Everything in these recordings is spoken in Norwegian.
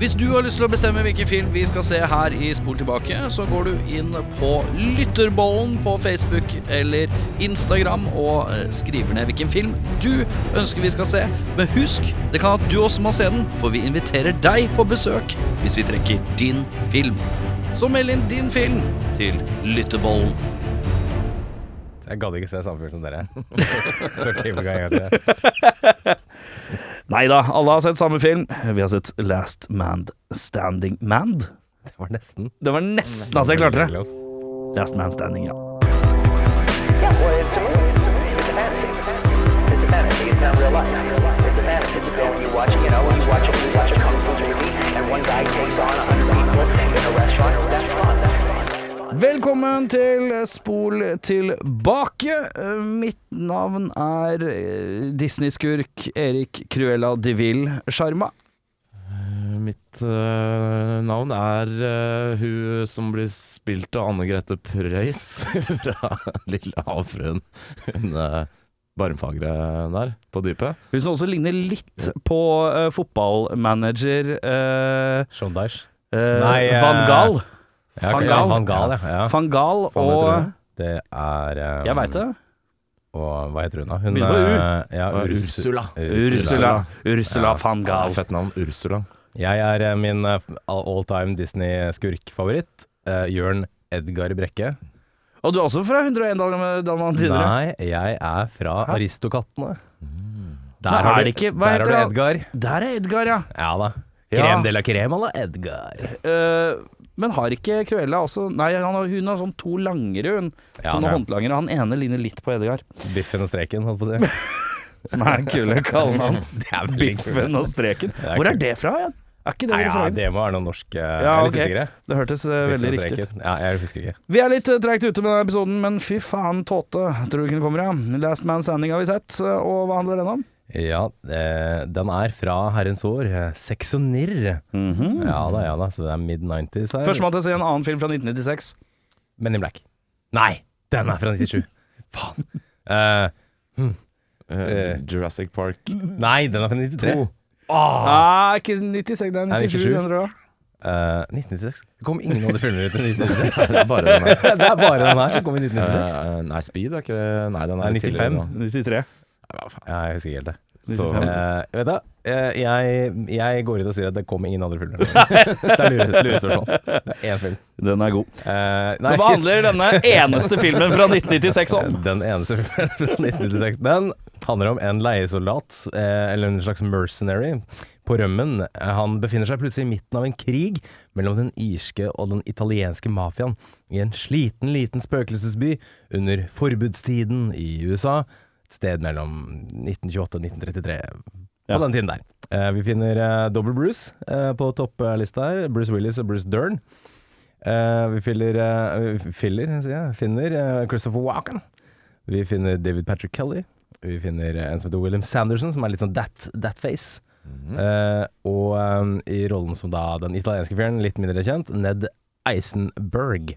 Hvis du har lyst til å bestemme hvilken film vi skal se her i Spol tilbake, så går du inn på Lytterbollen på Facebook eller Instagram og eh, skriver ned hvilken film du ønsker vi skal se. Men husk, det kan at du også må se den, for vi inviterer deg på besøk hvis vi trekker din film. Så meld inn din film til Lytterbollen. Jeg gadd ikke se samme film som dere. Så klipp i gang en gang til. Nei da, alle har sett samme film. Vi har sett Last Man Standing Mand. Det var nesten. Det var nesten at jeg klarte det. Last Man Standing, ja. Velkommen til Spol tilbake. Eh, Mitt navn er eh, Disney-skurk Erik Cruella de Ville Sjarma. Mitt uh, navn er uh, hun som blir spilt av Anne Grete Preus fra Lille havfruen. Hun uh, barmfagre der, på dypet. Hun som også ligner litt på uh, fotballmanager uh, Sean Dyche. eh, Nei, eh, Van Gaal. Ja, ja, Fangal Van Gaal, ja. ja. Van Gaal og det? Er um, Jeg veit det. Og hva heter hun, da? Hun Begynner på U. eh, Ja, Uh, Ursula. Ursula. Ursula Ja. van Ja, Gaal. fett navn. Ursula. Jeg er eh, min eh, all time Disney-skurkfavoritt. Uh, Jørn Edgar Brekke. Og du er også fra 101 Dal- dalmatinere? Nei, jeg er fra Hæ? Aristokattene. Der Nei, har er du, det ikke- hva der heter har du? Edgar. Der er Edgar, ja. Ja da. Ja. Krem de la crema la Edgar. Eh, men har ikke Cruella også Nei, han har, hun har sånn to langere, hun. Ja, Sånne ja. håndlangere. Han ene ligner litt på Edgar. Biffen og streken, holdt på å si. Som er kule kallenavn. Biffen og streken. er Hvor er det fra igjen? Er ikke det Nei, ja, det må være noe norsk. uh, Ja, er litt ok. Det hørtes uh, veldig riktig ut. Ja, jeg husker ikke. Vi er litt uh, treigt ute med denne episoden, men fy faen, tåte. Tror du ikke den kommer, ja? Last Man Standing har vi sett, og hva handler den om? Ja, eh, den er fra herrens år. eh, Sex og nirr. Ja da, ja da, så det er mid-90s her. Førstemann til å se en annen film fra 1996. Men in Black. Nei, den er fra 97. Faen. Uh, Eh, uh, Jurassic Park nei, den er fra 92. Oh. Ah, ikke 96, det er Nei, 97. 97. den tror jeg. Eh, 1996. Det kom ingen av de filmene ut i 1996. Det er bare den her. det er bare den her som kom i 1996. Uh, nei, Speed er ikke det Nei, den er Nei, litt tidligere 95. 93. Ja, faen. Jeg husker ikke helt det. Så, 95. Eh, vet du, eh, jeg, jeg går ut og sier at det kom ingen andre filmer. det er lure- lurespørsmål. Er én film. Den er god. Eh, nei, Hva handler denne eneste filmen fra 1996 om? Den eneste filmen fra 1996 Den handler om en leiesoldat, eh, eller en slags mercenary, på rømmen. Han befinner seg plutselig i midten av en krig mellom den irske og den italienske mafiaen i en sliten liten spøkelsesby under forbudstiden i USA. Sted mellom 1928 og 1933. På Ja. den tiden der. Uh, vi finner uh, Double Bruce uh, på topplista her. Bruce Willis og Bruce Dern. Vi filler, sier jeg, finner Christopher Walken. Vi finner David Patrick Kelly. Vi finner en som heter William Sanderson, som er litt sånn that, that face. Eh, og um, i rollen som da den italienske fyren, litt mindre kjent, Ned Eisenberg.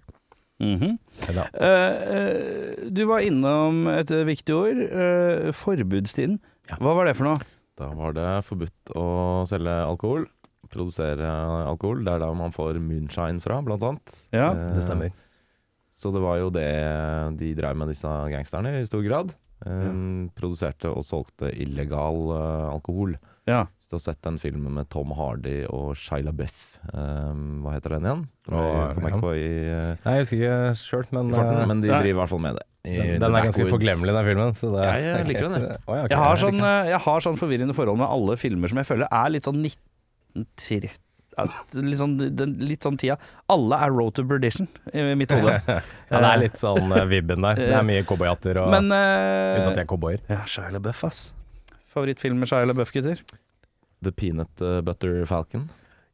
Mhm. -hmm. uh, eh, du var innom et viktig ord. Uh, forbudstiden. Ja. Hva var det for noe? Da var det forbudt å selge alkohol. Produsere alkohol. Det er der man får moonshine fra, blant annet. Ja, uh, det stemmer. Så det var jo det de drev med, disse gangsterne, i stor grad. Eh, Produserte og solgte illegal alkohol. Ja. Hvis å har sett den filmen med Tom Hardy og Shia LaBeouf, Um, hva heter den igjen? Og, Jeg kommer ja. ikke på i, uh, Nei, jeg husker ikke sjøl, men, uh, farten, men de Nei. driver i hvert fall med det. I den, den er ganske forglemmelig, den filmen. Så det, Ja, jeg liker den, jeg. Oh, ja, okay, Jeg har, sånn, eh, jeg har sånn forvirrende forhold med alle filmer som jeg føler er litt sånn 1930 litt, sånn, den, litt sånn tida. Alle er Road to Perdition i mitt hode. ja, det er litt sånn vibben der. Det er mye cowboyhatter og Men Uten at de er cowboyer. Ja, Shia LaBeouf, ass. Favorittfilm med Shia LaBeouf, gutter? The Peanut eh, Butter Falcon.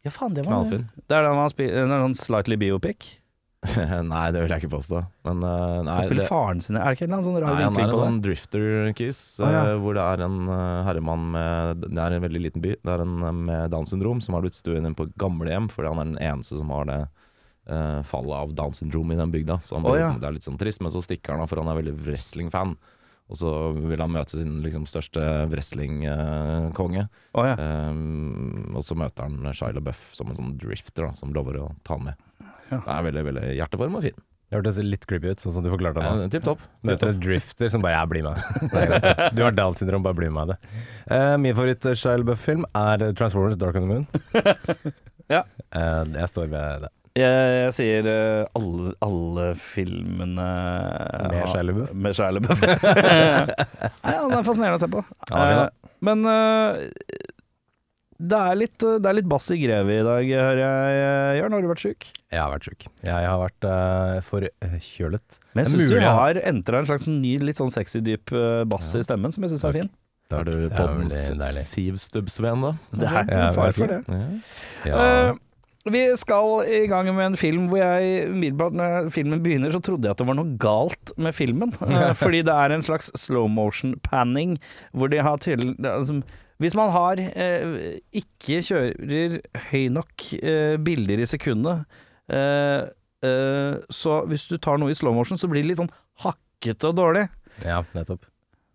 Ja, faen, det var Knallfin. Det er da han spiller Det er sånn slightly biopic. nei, det vil jeg ikke påstå. Men uh, nei, Han spiller det, faren sin Er det ikke en sånn rar nei, han er en sånn drifter-kiss, Å, ja. eh, hvor det er en uh, herremann med Det er en veldig liten by. Det er en med Downs syndrom som har blitt stuen inn på gamlehjem, fordi han er den eneste som har det uh, fallet av Downs syndrom i den bygda. Så han oh, ja. det er litt sånn trist, men så stikker han av, for han er veldig wrestling-fan. Og så vil han møte sin liksom, største wrestlingkonge. Oh, ja. Um, og så møter han Shia LaBeouf som en sånn drifter da, som lover å ta han med. Det er veldig veldig hjertevarm og fin. Det hørtes litt creepy ut, sånn som du forklarte det. Eh, Tipp topp. Møter en drifter som bare 'ja, bli med'. Er. Du har Downs syndrom, bare bli med det. Uh, min favoritt Shia LaBeouf-film er Transformers Dark on the Moon. Ja. Uh, jeg står ved det. Jeg, jeg sier eh, alle, alle filmene Med Shia LaBeouf? Med Shia LaBeouf. Nei, han er fascinerende å se på. Ja, det er Eh, men eh, det er litt, det er litt bass i grevet i dag, hører jeg. Jørn, har du vært syk? Jeg har vært sjuk. Jeg har vært uh, forkjølet. Men jeg Det er syns du mulig, ja. har entra en slags ny, litt sånn sexy, dyp eh, bass i stemmen, som jeg syns er fin. Er du Det poddens veldig deilig. Sivstubbsven, da? Det er ikke noe fare for det. Ja. Ja. Eh, vi skal i gang med en film hvor jeg umiddelbart når filmen begynner, så trodde jeg at det var noe galt med filmen. Eh, fordi det er en slags slow motion panning, hvor de har er altså, Hvis man har eh, ikke kjører høy nok eh, bilder i sekundet, eh, eh, så hvis du tar noe i slow motion, så blir det litt sånn hakkete og dårlig. ja, nettopp.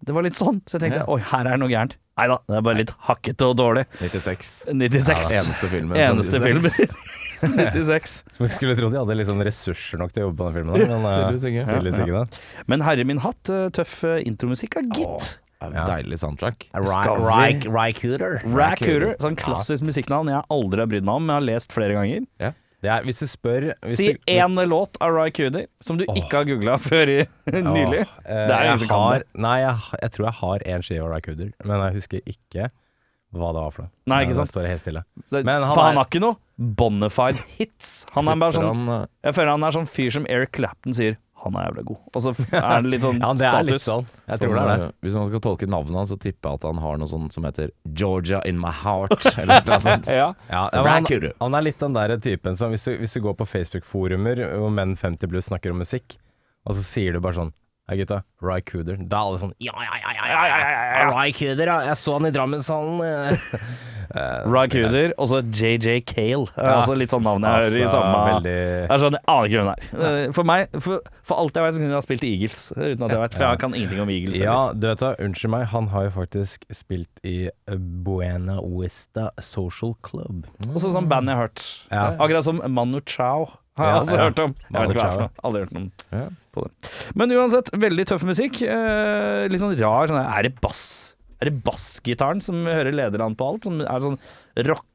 Det var litt sånn, så jeg tenkte oi, her er det noe gærent. Nei da, det er bare litt hakkete og dårlig. 96. 96. Eneste filmen. Eneste 96. film. 96. 96. Vi skulle tro de hadde liksom ressurser nok til å jobbe på den filmen. Da, men, eh, ja, ja. Men herre min hatt, eh, tøff eh, intromusikk er gitt. Ja. Deilig soundtrack. Rycooter. Rackhooter, sånn klassisk musikknavn jeg aldri har brydd meg om, men jeg har lest flere ganger. Det er, hvis du spør hvis Si én låt av Ry Cooder som du ikke har googla før i, nylig. Åh, eh, Det er ingen jeg som kan har, det. Nei, jeg, jeg tror jeg har én skive av Rycooter, men jeg husker ikke hva det var for noe. Nei, ikke sant? Det står helt stille. Det, Men han for er- han har ikke noe bonafide hits. Han er bare sånn eh, Jeg føler han er sånn fyr som Eric Clapton sier han er jævla god. Og så er det litt sånn Ja, det er litt sånn. Jeg sånn, tror det er det. eh, Hvis man skal tolke navnet hans, så tipper jeg at han har noe sånt som heter Georgia in my heart. Eller noe sånt. Ja. Ja, ja, han, han er litt den der typen som hvis du, hvis du går på Facebook-forumer hvor menn 50 pluss snakker om musikk, og så sier du bare sånn Hei gutta, Rycooder. Da er alle sånn Ja, ja, ja, ja, ja, ja, ja, Rycooder, ja. Jeg så han i Drammenshallen. Eh. Eh, Ry Cooder, og så JJ Kale. Eh, Ja. Altså litt sånn navn jeg hører i altså, samme veldig Jeg skjønner, aner ikke hvem det er. Eh, For meg, for, for alt jeg vet, så kunne jeg ha spilt i Eagles. eh, Uten at jeg vet, For jeg kan ingenting om Eagles. Ja, du vet da, unnskyld meg, han har jo faktisk spilt i eh, Buena Vista Social Club. Også sånn band jeg har hørt. Ja. Akkurat som Manu Chao har jeg Ja, ja. hørt om. Jeg vet ikke hva det er for noe. Aldri hørt om Ja. på det. Men uansett, veldig tøff musikk. Eh, litt sånn rar sånn, Er det bass? Er det bassgitaren som hører lederne på alt? Som er sånn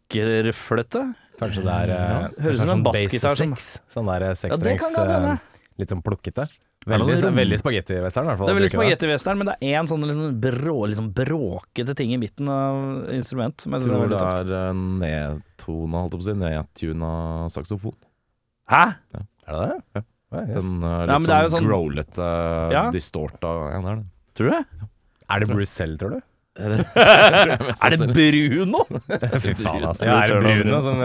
rockerfløte? Kanskje det er ja. Høres ut som en sånn bassgitar base som- Sånn der sekstrengs Ja, godt hende. eh, Litt sånn plukkete. Veldig, sånn veldig spagetti-western, i hvert fall. Det er veldig spagettivestern, men det er én sånn liksom brå, liksom bråkete ting i midten av instrument. Som jeg det er det er eh, nedtona, holdt jeg på å si, nedtuna saksofon. Hæ? Er det det? Ja. Ja. Den uh, Ja, litt men det jo sånn sånn- growlete, Ja. distorta ja, det er det. Tror du det? Er det Bruce selv, tror du? Er det Bruno? Fy faen, altså. Ja, er det Bruno som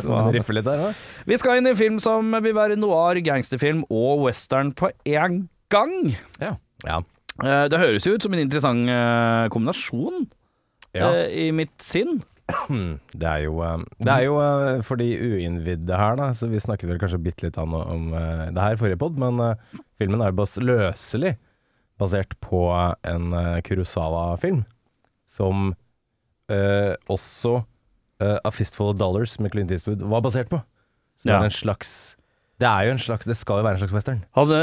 som riffer litt der? Vi skal inn i en film som vil være noir, gangsterfilm og western på én gang. Ja. ja. Det høres jo ut som en interessant eh, kombinasjon Ja. eh, i mitt sinn. Det er jo, eh, det er jo eh, for de uinnvidde her, da, så vi snakket vel kanskje bitte litt om, om eh, det her i forrige pod, men eh, filmen er jo bas løselig basert på en eh, Kurosawa-film, som eh, også eh, A Fistful of Dollars med Clint Eastwood var basert på. Så det Ja. er en slags Det er jo en slags Det skal jo være en slags western. Hadde,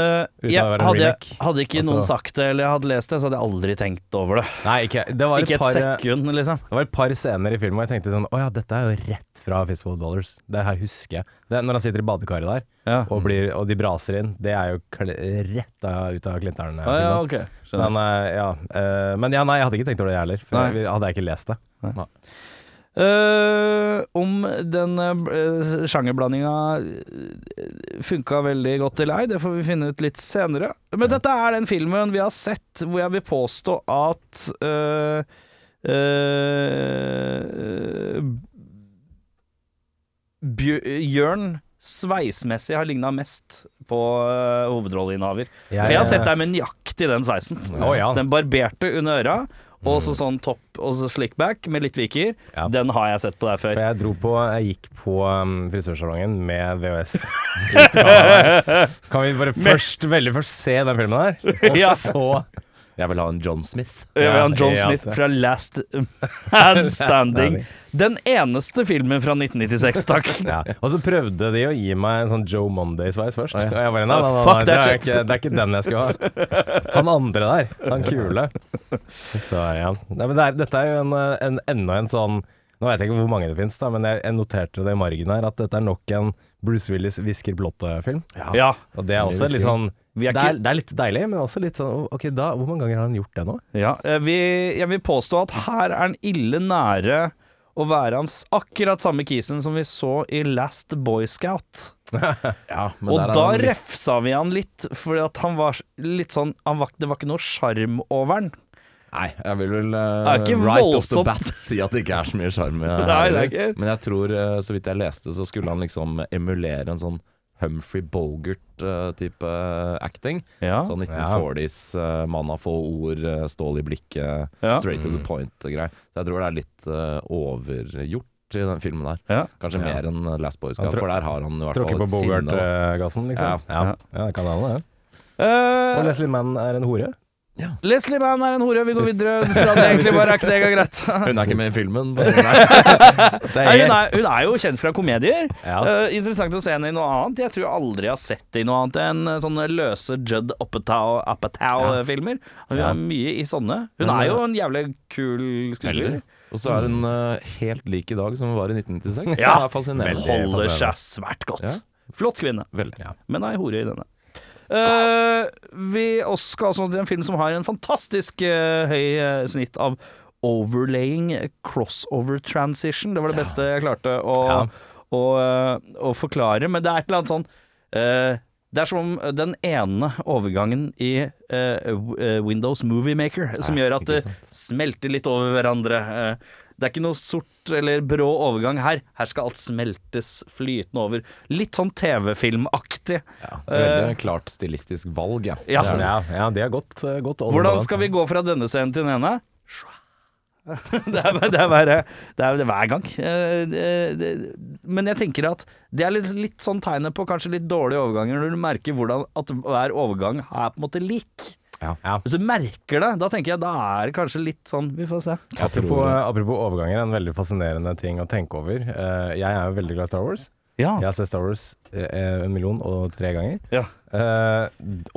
ja, hadde, hadde ikke Altså- noen sagt det, eller jeg hadde lest det, så hadde jeg aldri tenkt over det. Nei, ikke Det var, Ikke et par, et sekund, liksom. det var et par scener i filmen hvor jeg tenkte sånn Å ja, dette er jo rett fra Fistful of Dollars. Det her husker jeg. Det, når han sitter i badekaret der. Ja. og, blir, og de braser inn. Det er jo rett av, ut av Klinteren. Ah, ja, okay. Men, eh, ja, uh, men ja, nei, jeg hadde ikke tenkt over det, jeg heller. For Nei. jeg, hadde jeg ikke lest det. Eh, om den uh, sjangerblandinga uh, funka veldig godt eller ei, det får vi finne ut litt senere. Men dette er den filmen vi har sett hvor jeg vil påstå at uh, uh, Bjø- sveismessig har ligna mest på uh, hovedrolleinnehaver. For jeg har sett deg med nøyaktig den sveisen. Oh, ja. Den barberte under øra, og så sånn topp og så slickback med litt viker. Ja. Den har jeg sett på deg For før. jeg dro på Jeg gikk på um, frisørsalongen med VHS. kan vi bare først, veldig først se den filmen her, og så Jeg vil ha en John Smith. Jeg vil ha en John Smith fra Last Man Standing. Den eneste filmen fra 1996, takk. Ja. Og så prøvde de å gi meg en sånn Joe Monday-sveis først. Og jeg bare, nei, nei, nei, Fuck nei, det, that er ikke, det er ikke den jeg skulle ha. Han andre der. Han kule. Så ja. Nei, men det er, dette er jo en, en, enda en sånn Nå vet jeg ikke hvor mange det finnes, da, men jeg, jeg noterte det i margen her, at dette er nok en Bruce Willis hvisker blått-film. Ja. Og det er også litt sånn det er, ikke det er litt deilig, men også litt sånn Ok, da, hvor mange ganger har han gjort det nå? Ja, eh, vi, jeg vil påstå at her er han ille nære å være hans akkurat samme kisen som vi så i Last Boy Scout. Ja, men Og da litt- refsa vi han litt, fordi at han var litt sånn han var, Det var ikke noe sjarm over han. Nei, jeg vil vel uh, right voldsomt. off the bat si at det ikke er så mye sjarm ikke. Men jeg tror, uh, så vidt jeg leste, så skulle han liksom emulere en sånn Humphrey Bogart-type acting. Ja. Sånn Ja. 1940s, uh, mann av få ord, eh, stål i blikket, Ja. straight to the point-greier. Så jeg tror det er litt eh, overgjort i den filmen der. Ja. Kanskje Ja. mer enn Last Boy Scout, for der har han i hvert fall på et sinne. da. Bogart-gassen, liksom? Ja. Ja. ja, det kan hende, det. Uh, Og Leslie Mann er en hore? Leslie Mann er en hore. Vi går videre fra det egentlig bare er ikke det greit. Hun er ikke med i filmen. Nei, hun, er, hun er jo kjent fra komedier. Ja. Uh, interessant å se henne i noe annet. Jeg tror jeg aldri har sett det i noe annet enn eh, sånne løse Judd Apatow-filmer. Hun Ja. er mye i sånne. Hun er jo en jævlig kul skuespiller. Og så er hun uh, helt lik i dag som hun var i 1996. Ja. Det er fascinerende. Holder seg svært godt. Ja. Flott kvinne, Veldig. men er hore i denne. Eh, vi også skal altså til en film som har en fantastisk uh, høy eh, snitt av overlaying crossover transition. Det var det beste jeg klarte å, Ja. å, eh, å forklare. Men det er et eller annet sånn uh, Det er som om den ene overgangen i uh, Windows Movie Maker som gjør at det smelter litt over hverandre. Eh, det er ikke noe sort eller brå overgang her. Her skal alt smeltes flytende over. Litt sånn TV-filmaktig. Ja, veldig klart stilistisk valg, ja. Ja. Det er. Ja, det er godt, godt eh, Hvordan skal vi gå fra denne scenen til den ene? Det er, det er bare Det er hver gang. Eh, Men jeg tenker at det er litt, litt sånn tegnet på kanskje litt dårlige overganger, når du merker hvordan at hver overgang er på en måte lik. Ja. Hvis du merker det, da tenker jeg da er det kanskje litt sånn Vi får se. Apropos, apropos overganger, en veldig fascinerende ting å tenke over. Eh, jeg er jo veldig glad i Star Wars. Ja. Jeg har sett Star Wars eh, en million og tre ganger. Ja. Eh,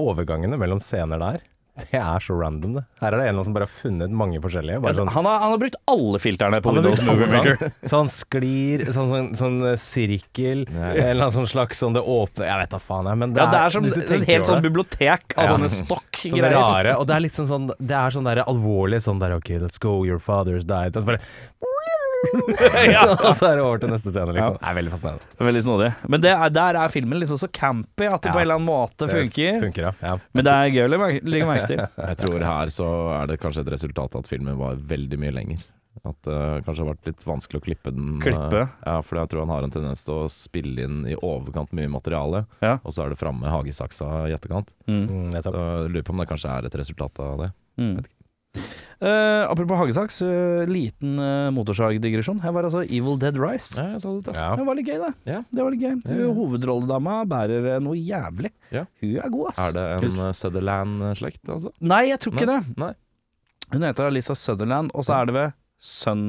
overgangene mellom scener der, det er så random, det. Her er det en som bare har funnet mange forskjellige. Bare sånn, Han, har, han har brukt alle filterne på Windows Movie Maker. sånn, sånn sklir, sånn, sånn, sånn eh, sirkel, Ja. eller annen sånn slags sånn det åpner Jeg vet da faen, jeg, men det Ja, det er som et helt sånn bibliotek av Ja. sånne stokk-greier. rare, og det er litt sånn, sånn Det er sånn der alvorlig sånn der OK, let's go, your father's died. Og så bare Og så er det over til neste scene, liksom. Det er veldig fascinerende. Veldig snodig. Men det er, der er filmen liksom så campy at det Ja. på en eller annen måte funker. funker ja. ja. Men det er gøy å legge merke- til. Jeg tror her så er det kanskje et resultat av at filmen var veldig mye lenger. At det kanskje har vært litt vanskelig å klippe den. Klippe? eh, Ja, for jeg tror han har en tendens til å spille inn i overkant mye materiale, Ja. og så er det framme hagesaksa i etterkant. Mm. Mm. Så jeg lurer på om det kanskje er et resultat av det. Mm. Eh, apropos hagesaks, uh, liten uh, motorsagdigresjon. Her var altså Evil Dead Rise. Ja, jeg sa det. Ja. Det var litt gøy, det. Ja. Det var litt gøy. Ja, ja. Hovedrolledama bærer noe jævlig. Ja. Hun er god, ass. Er det en Sutherland-slekt, altså? Nei, jeg tror ikke det. Nei. Hun heter Alisa Sutherland, og så er det ved Sun...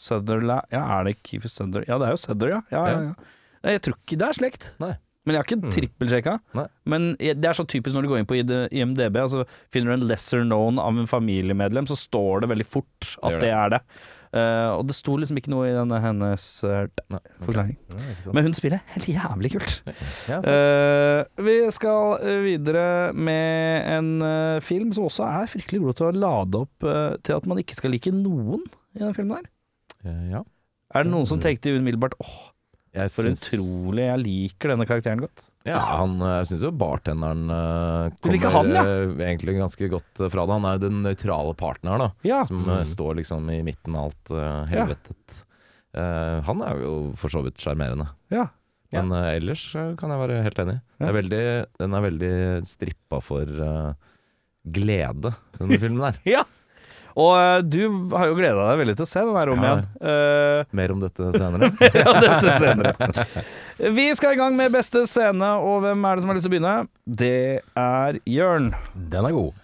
Sutherland Ja, er det Keefer Suther? Ja, det er jo Suther, ja. ja, ja, ja. Nei, Jeg tror ikke det er slekt. Nei. Men jeg har ikke trippelsjekka. Nei. Men det er så typisk når du går inn på IMDb, og så finner du en lesser known av en familiemedlem, så står det veldig fort at det, det, det. er det. Uh, og det sto liksom ikke noe i denne hennes uh, Nei. forklaring. Ikke. Men hun spiller helt jævlig kult. Ja, Eh, vi skal videre med en film som også er fryktelig god til å lade opp til at man ikke skal like noen i den filmen her. Ja. Er det noen som tenkte umiddelbart åh, Jeg for syns- utrolig, jeg liker denne karakteren godt. Ja, han, jeg syns jo bartenderen eh, Du liker kommer han, ja? eh, egentlig ganske godt eh, fra det. Han er jo den nøytrale parten her, da. Ja. Som eh, står liksom i midten av alt uh, helvetet. Eh, han er jo for så vidt sjarmerende. ja. Ja. Men eh, ellers eh, kan jeg være helt enig. Det Ja. er veldig, den er veldig strippa for eh, glede, denne filmen der. ja. Og eh, du har jo gleda deg veldig til å se den her om Ja. igjen. Eh, Mer om dette senere. ja, dette senere. Vi skal i gang med beste scene, og hvem er det som har lyst til å begynne? Det er Jørn. Den er god.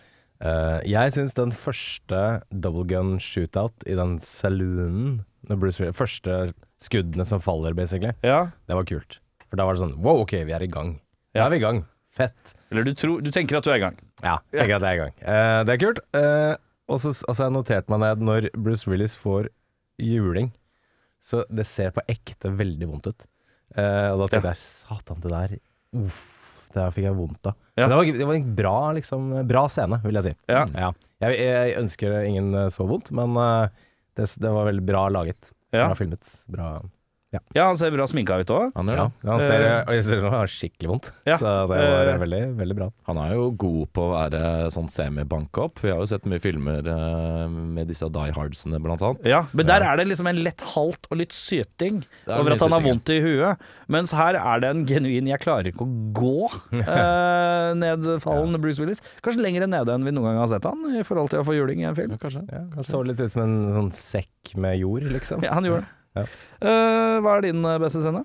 Eh, jeg syns den første double gun shootout i den saloonen når Bruce Willis, Første skuddene som faller, basically. Ja. Det var kult. For da var det sånn Wow, ok, vi er i gang. Da er vi i gang. Fett. Eller du, tror, du tenker at du er i gang. Ja, tenker at det er i gang. Eh, det er kult. Eh, og så har jeg notert meg ned når Bruce Willis får juling, så det ser på ekte veldig vondt ut. Eh, og da tenkte jeg satan, det der Uff, det der fikk jeg vondt av. Ja. Det var, det var en bra, liksom, bra scene, vil jeg si. Ja. Jeg, jeg ønsker ingen eh, så vondt, men uh, det, det var veldig bra laget. Ja. Bra filmet. Bra Ja, han ser bra sminka ut òg. Han gjør Ja, han ser, Eh. jeg ser ut som han har skikkelig vondt. Ja. Så det var Eh. veldig, veldig bra. Han er jo god på å være sånn semi-bank opp Vi har jo sett mye filmer eh, med disse Die Hardsene, blant annet. Ja, men der er det liksom en lett halt og litt syting er over at han har vondt i huet. Mens her er det en genuin 'jeg klarer ikke å gå' eh, nedfallen Bruce Willis. Kanskje lenger nede enn vi noen gang har sett han, i forhold til å få juling i en film. Ja, kanskje. Ja, han så litt ut som en sånn sekk med jord, liksom. Ja, han gjorde det. Ja. Eh, hva er din eh, beste scene?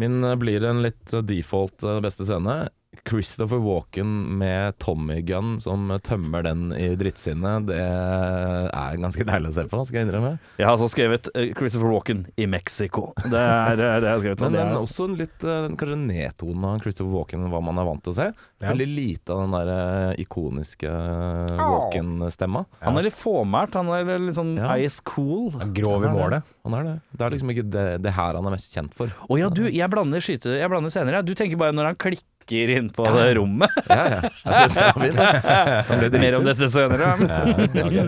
Min eh, blir en litt default beste scene. Christopher Walken med Tommy Gun som eh, tømmer den i drittsinnet. Det er ganske deilig å se på, skal jeg innrømme. Jeg har altså skrevet eh, Christopher Walken i Mexico. Det er det, er det jeg har skrevet. Men, den men er- også en litt eh, kanskje nedtone av Christopher Walken, hva man er vant til å se. Ja. Veldig lite av den der eh, ikoniske eh, Walken-stemma. Han er litt fåmælt. Han er litt sånn Ja. ice cool. Grov i målet. Han er det. Det er liksom ikke det, det her han er mest kjent for. Å ja, du, jeg blander skyte Jeg blander senere. Du tenker bare når han klikker inn på det rommet. Ja, ja. Jeg synes det var fint. Mer om dette senere. Ja.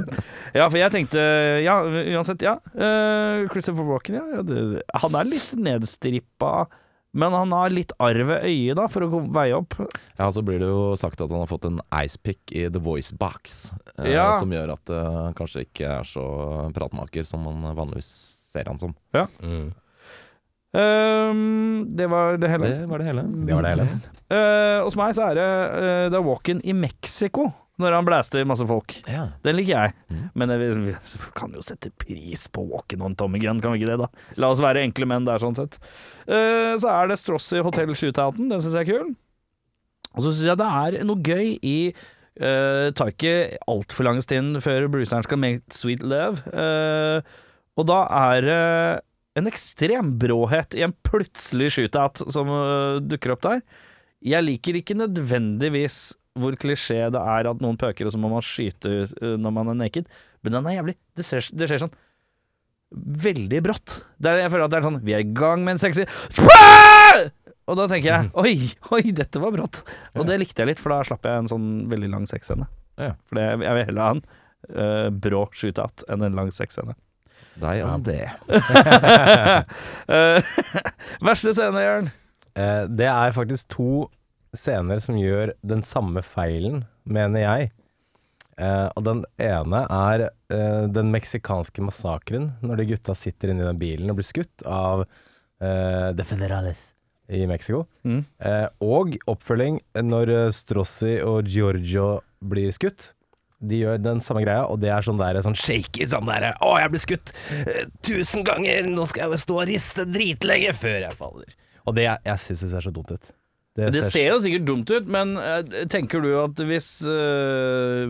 Ja, for jeg tenkte Ja, uansett, ja. Uh, Christopher Walken, ja. ja han er litt nedstrippa. Men han har litt arv ved øyet, da, for å veie opp. Ja, så blir det jo sagt at han har fått en icepick i The Voice Box, eh, Ja. som gjør at eh, han kanskje ikke er så pratmaker som man vanligvis ser han som. Mm. Ehm, det var det hele. Det var det hele. Det var det hele. uh, hos meg så er det uh, The Walken i Mexico, når han blæster masse folk. Ja. Den Den liker jeg. Mm. Men vi, vi kan jo sette pris på Walk-in on Tommy Gunn, kan vi ikke det, da? La oss være enkle menn der, sånn sett. Uh, så er det Strossi Hotel Shootouten, den syns jeg er kul. Og så syns jeg det er noe gøy i uh, Tar ikke altfor lang stund før Bruceren skal make sweet love. uh, og da er det en ekstrem bråhet i en plutselig shootout som eh, dukker opp der. Jeg liker ikke nødvendigvis hvor klisjé det er at noen pøker, og så må man skyte uh, når man er naked. Men den er jævlig Det skjer, det skjer sånn veldig brått. Det er, jeg føler at det er sånn Vi er i gang med en sexy Og da tenker jeg Oi, oi, dette var brått. Og det likte jeg litt, for da slapp jeg en sånn veldig lang sexscene. For jeg vil heller ha en uh, brå shootout enn en lang sexscene. Deg om det. Eh, verste scene, Jørn? Eh, det er faktisk to scener som gjør den samme feilen, mener jeg. Eh, og den ene er eh, den meksikanske massakren, når de gutta sitter inni den bilen og blir skutt av eh, The Federales i Mexico. Mm. Eh, og oppfølging når eh, Strossi og Giorgio blir skutt. De gjør den samme greia, og det er sånn der sånn shaky sånn der Å, jeg ble skutt eh, tusen ganger, nå skal jeg stå og riste dritlenge før jeg faller. Og det, jeg syns det ser så dumt ut. Det ser jo sikkert dumt ut, men eh, tenker du at hvis uh,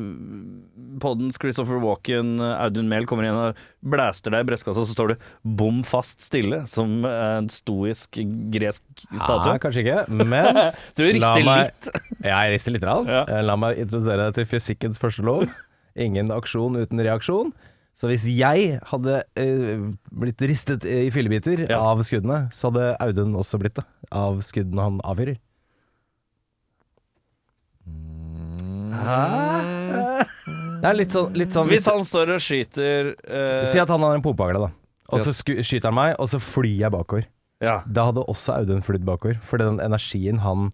poddens Christopher Walken, eh, Audun Mehl, kommer inn og blæster deg i brystkassa, så står du bom fast stille, som en stoisk gresk statue? Ja, kanskje ikke, men du rister meg- litt. Ja, jeg rister litt. Rann. Ja. La meg introdusere deg til fysikkens første lov. Ingen aksjon uten reaksjon. Så hvis jeg hadde uh, blitt ristet i fillebiter Ja. av skuddene, så hadde Audun også blitt det. Av skuddene han avfyrer. Det er litt sånn, litt sånn Hvis han står og skyter eh, Si at han har en pumpehagle, da. Og så sku, skyter han meg, og så flyr jeg bakover. ja. Da hadde også Audun flydd bakover. For den energien han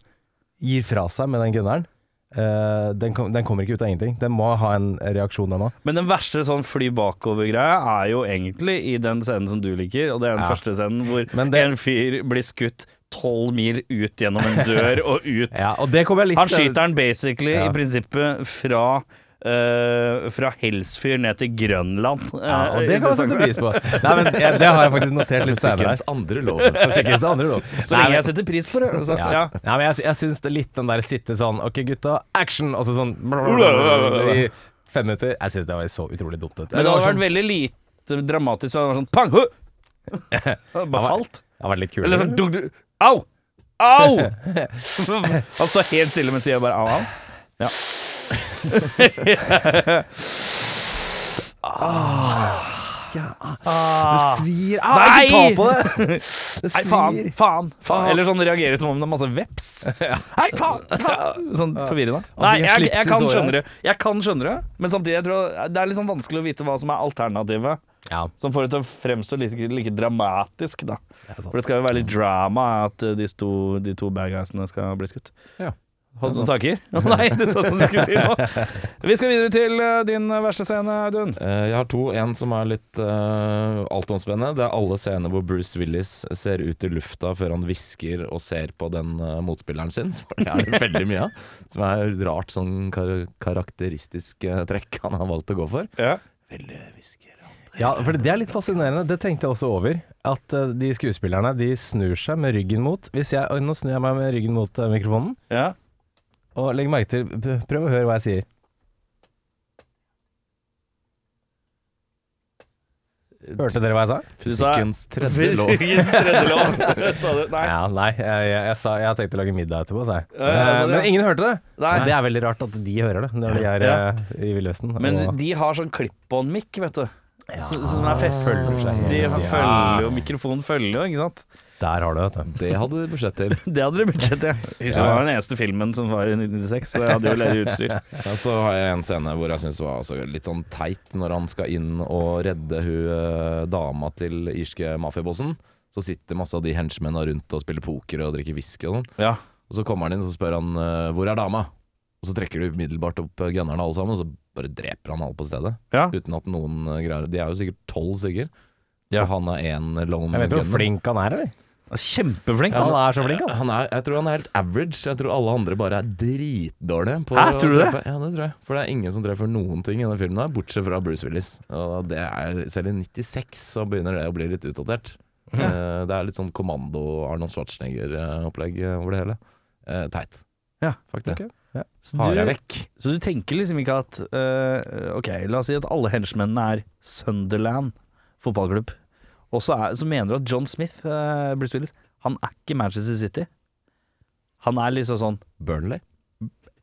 gir fra seg med den gunneren, eh, den, kom, den kommer ikke ut av ingenting. Den må ha en reaksjon, den òg. Men den verste sånn fly bakover-greia er jo egentlig i den scenen som du liker, og det er den Ja. første scenen hvor Men det- en fyr blir skutt tolv mil ut gjennom en dør og ut Ja, og det jeg litt Han skyter den basically Ja. i prinsippet fra Uh, fra Helsfyr ned til Grønland. Ja, Eh, og det kan jeg sette pris på. Nei, men ja, Det har jeg faktisk notert litt senere. Musikkens andre lov. Andre lov. Så lenge jeg setter pris på det. Så, Ja. ja. ja, men jeg, jeg syns det litt den der sitte sånn Ok, gutta, action! Og så sånn i fem minutter. Jeg syns det var så utrolig dumt ut. Men det hadde vært sånn, veldig lite dramatisk. hvis Det var sånn pang! Huh! Bare falt. det hadde vært litt kult. Eller sånn dunk, dunk, Au! Au! Han står helt stille mens sier bare au, au. Ja. Det svir! Ah, Nei! ikke ta på det! Det Nei, faen, faen, faen. Eller sånn reagerer som om det er masse veps. Nei, faen, faen. Sånn forvirrende. Nei, jeg jeg, jeg kan skjønne det. Jeg kan skjønne det, men samtidig jeg tror det er litt sånn vanskelig å vite hva som er alternativet. Ja, Som får det til å fremstå like, like dramatisk, da. det. For det skal jo være litt drama at uh, de, to, de to bad guysene skal bli skutt. Ja. Hadde du noen tanker? Å nei, du så som du skulle si noe. Vi skal videre til uh, din verste scene, Audun. Eh, Jeg har to. En som er litt uh, altomspennende. Det er alle scener hvor Bruce Willis ser ut i lufta før han hvisker og ser på den uh, motspilleren sin. For det er det veldig mye av. Som er rart sånn kar karakteristisk uh, trekk han har valgt å gå for. Ja. Veldig hvisker. Ja, for det er litt fascinerende. Det tenkte jeg også over. At eh, de skuespillerne de snur seg med ryggen mot Hvis jeg, Nå snur jeg meg med ryggen mot eh, mikrofonen. ja. Og legg merke til Prøv å høre hva jeg sier. Hørte dere hva jeg sa? Fysikkens tredje lov. Fysikkens tredje lov. Sa du? Nei. Ja, nei, jeg, jeg, jeg sa jeg tenkte å lage middag etterpå, sa jeg. Ja, ja, Eh, sånn. Men ingen hørte det. Nei. Det er veldig rart at de hører det når de er Ja. eh, i Villvesten. Men og- de har sånn klipp-on-mic, vet du. Så, så den er fest. følger seg De følger jo, mikrofonen følger jo, ikke sant. Der har du det, vet du. Det hadde de budsjett til. Det hadde du budsjett til. Ja. det var den eneste filmen som var i 1996, så jeg hadde jo ledig utstyr. Ja, så har jeg en scene hvor jeg syns var litt sånn teit, når han skal inn og redde hun eh, dama til irske mafiabossen. Så sitter masse av de henchmennene rundt og spiller poker og drikker whisky og sånn. Ja. Og så kommer han inn og spør han eh, 'hvor er dama?' Og så trekker de umiddelbart opp eh, gunnerne alle sammen, og så bare dreper han alle på stedet. Ja. Uten at noen eh, greier De er jo sikkert tolv stykker. Ja. Og han er én lone Jeg vet du hvor flink han er, eller? Kjempeflink. Han Altså. er så flink, han. Han er, jeg tror han er helt average. Jeg tror alle andre bare er dritdårlige. På Hæ, å tror du det? Ja, det tror jeg. For det er ingen som treffer noen ting i denne filmen, her, bortsett fra Bruce Willis. Og det er, selv i 96 så begynner det å bli litt utdatert. Ja. det er litt sånn kommando Arnold Schwarzenegger-opplegg over det hele. Eh, teit. Ja, Faktisk. ok. Ja. Har jeg vekk. så du tenker liksom ikke at uh, Ok, la oss si at alle henchmennene er Sunderland fotballklubb. Og så, er, så mener du at John Smith, uh, Bruce Willis, han er ikke Manchester City. Han er liksom sånn Burnley.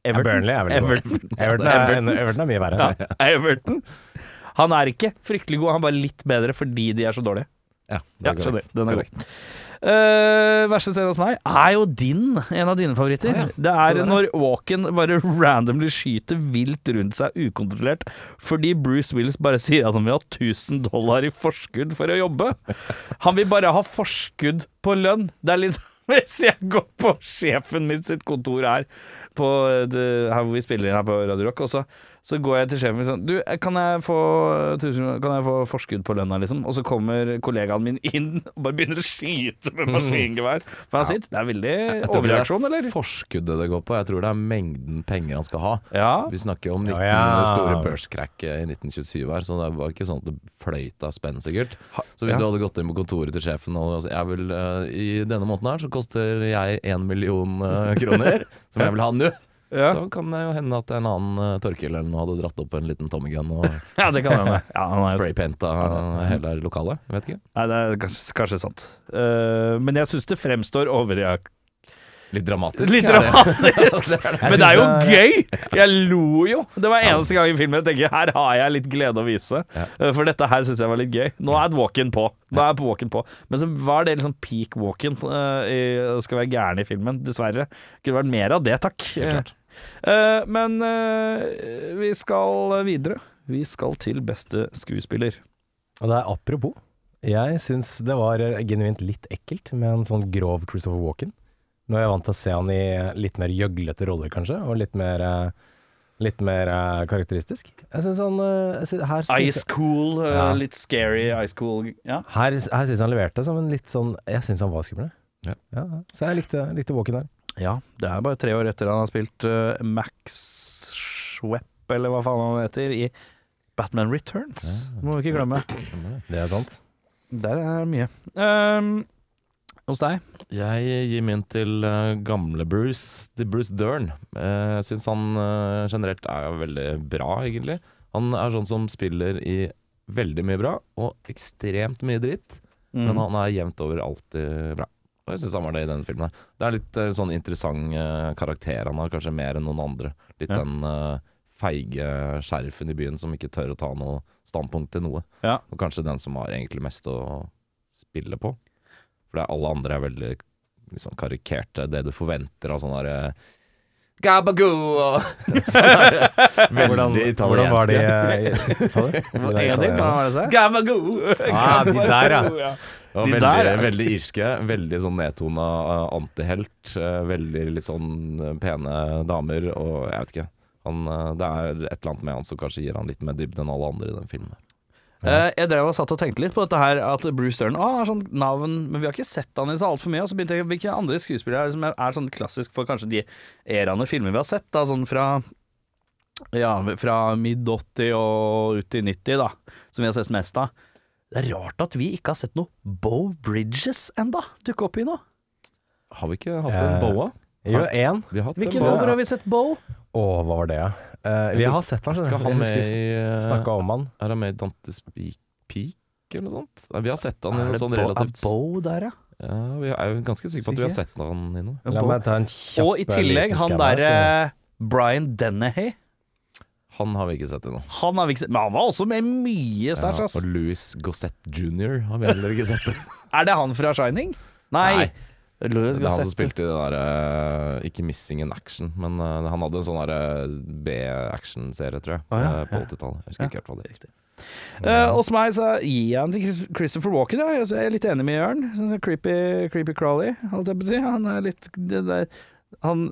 Everton. Burnley er. Everton. Everton er, Everton er mye verre. Ja, Everton. Han er ikke fryktelig god, han er bare litt bedre fordi de er så dårlige. Ja, Ja, det er ja, korrekt. Den er Korrekt. Eh, verste scenen hos meg er jo din, en av dine favoritter. Ah, ja. Det er det når Walken bare randomly skyter vilt rundt seg ukontrollert fordi Bruce Willis bare sier at han vil ha 1000 dollar i forskudd for å jobbe. Han vil bare ha forskudd på lønn. Det er liksom Hvis jeg går på sjefen min sitt kontor her på det, her hvor vi spiller inn her på Radio Rock, og så, så går jeg til sjefen min sånn Du, kan jeg få, 1000 kan jeg få forskudd på lønna, liksom? Og så kommer kollegaen min inn og bare begynner å skyte med maskingevær. For han sitter Det er veldig Jeg tror det er? Forskuddet det går på. Jeg tror det er mengden penger han skal ha. Ja. Vi snakker jo om 19 Ja, ja. store børskrakk i 1927 her, så det var ikke sånn at det fløyt av spenn, sikkert. Så hvis ja. du hadde gått inn på kontoret til sjefen og altså, jeg vil, uh, I denne måneden her så koster jeg én million uh, kroner, som jeg vil ha nå. Ja. Så kan det jo hende at en annen uh, Torkil eller noe hadde dratt opp en liten Tommy gun og ja, det kan hende. Ja, han spraypainta hele lokalet. Vet ikke. Nei, det er kanskje, kanskje sant. Uh, men jeg syns det fremstår overreak... Litt dramatisk. Litt dramatisk! Det det. Men det er jo gøy! Jeg lo jo. Det var eneste gang i filmen jeg tenker her har jeg litt glede å vise. Eh, For dette her syns jeg var litt gøy. Nå er walk-in på. Nå er walk-in på. Men så var det liksom peak walk-in. eh, skal være gæren i filmen, dessverre. Kunne vært mer av det, takk. Eh, men vi skal videre. Vi skal til beste skuespiller. Og det er apropos. Jeg syns det var genuint litt ekkelt med en sånn grov Christopher Walken. Nå er jeg vant til å se han i litt mer gjøglete roller, kanskje, og litt mer eh, Litt mer uh, karakteristisk. Jeg syns han uh, jeg synes, Her syns Ice cool, uh, Ja. litt scary ice cool. Ja. Her, her syns han leverte som en litt sånn Jeg syns han var skummel. Ja. så jeg likte, likte Walken her. ja, det er bare tre år etter han har spilt eh, Max Schwepp eller hva faen han heter, i Batman Returns. Må vi ikke glemme. Det er sant. Der er mye. Um, hos deg? Jeg gir min til eh, gamle Bruce, til Bruce Dern. Uh, jeg syns han eh, generelt er veldig bra, egentlig. Han er sånn som spiller i veldig mye bra, og ekstremt mye dritt. Mm. Men han er jevnt over alltid bra. Og jeg syns han var det i denne filmen. her Det er litt eh, sånn interessant eh, karakter han har, kanskje mer enn noen andre. Litt Ja. den uh, feige sheriffen i byen som ikke tør å ta noe standpunkt til noe. Ja. Og kanskje den som har egentlig mest å spille på. For det er alle andre er veldig liksom, karikerte. Det du forventer av sånn derre Gabagoo og sånn Veldig italienske. Hvordan var de eh, sa du? Jeg sa? Gabagoo! Ah, de der, ja. Og De veldig, der ja. veldig irske. Veldig sånn nedtona antihelt. eh, veldig litt sånn eh, pene damer og jeg vet ikke. Han, eh, det er et eller annet med han som kanskje gir han litt mer dybde enn alle andre i den filmen. Eh, jeg drev og satt og tenkte litt på dette her At Bruce Dern Å, er sånn navn Men vi har ikke sett han i så altfor mye. Og så begynte jeg hvilke andre skuespillere er det som er, er sånn klassisk for kanskje de eraene filmer vi har sett. Da, sånn fra Ja, fra mid-80 og ut til 90, da. Som vi har sett mest av. Det er rart at vi ikke har sett noe Bo Bridges enda dukke opp i noe. Har vi ikke hatt en Eh, boa? Jo, én. Vi har hatt Hvilke nummer har vi sett Bo? Å, hva var det, ja? Uh, vi har sett han, skjønner du. han med eh, snakka om han. Er han med i Dantes Peak, eller noe sånt? Nei, vi har sett han i noe sånn Bo, relativt er Bo der, ja? Ja, vi er jo ganske sikre på at vi har sett han i noe. La meg ta en kjapp Og i tillegg han derre uh, Brian Dennehy. Han har vi ikke sett ennå. Han har vi ikke sett, men han var også med mye sterkt. Ja, og Louis Gossett jr. har vi heller ikke sett. Er det han fra Shining? Nei. Nei. Det er han som spilte i det der eh, Ikke Missing in Action, men uh, han hadde en sånn der, eh, B-action-serie, tror jeg, Å, ja, på 80-tallet. Jeg husker ikke helt hva det het. Uh, hos meg så gir jeg den til Christopher Walken. Ja. Jeg er litt enig med Jørn. Sånn creepy, creepy Crawley, holdt jeg på å si. Han er litt det der, han,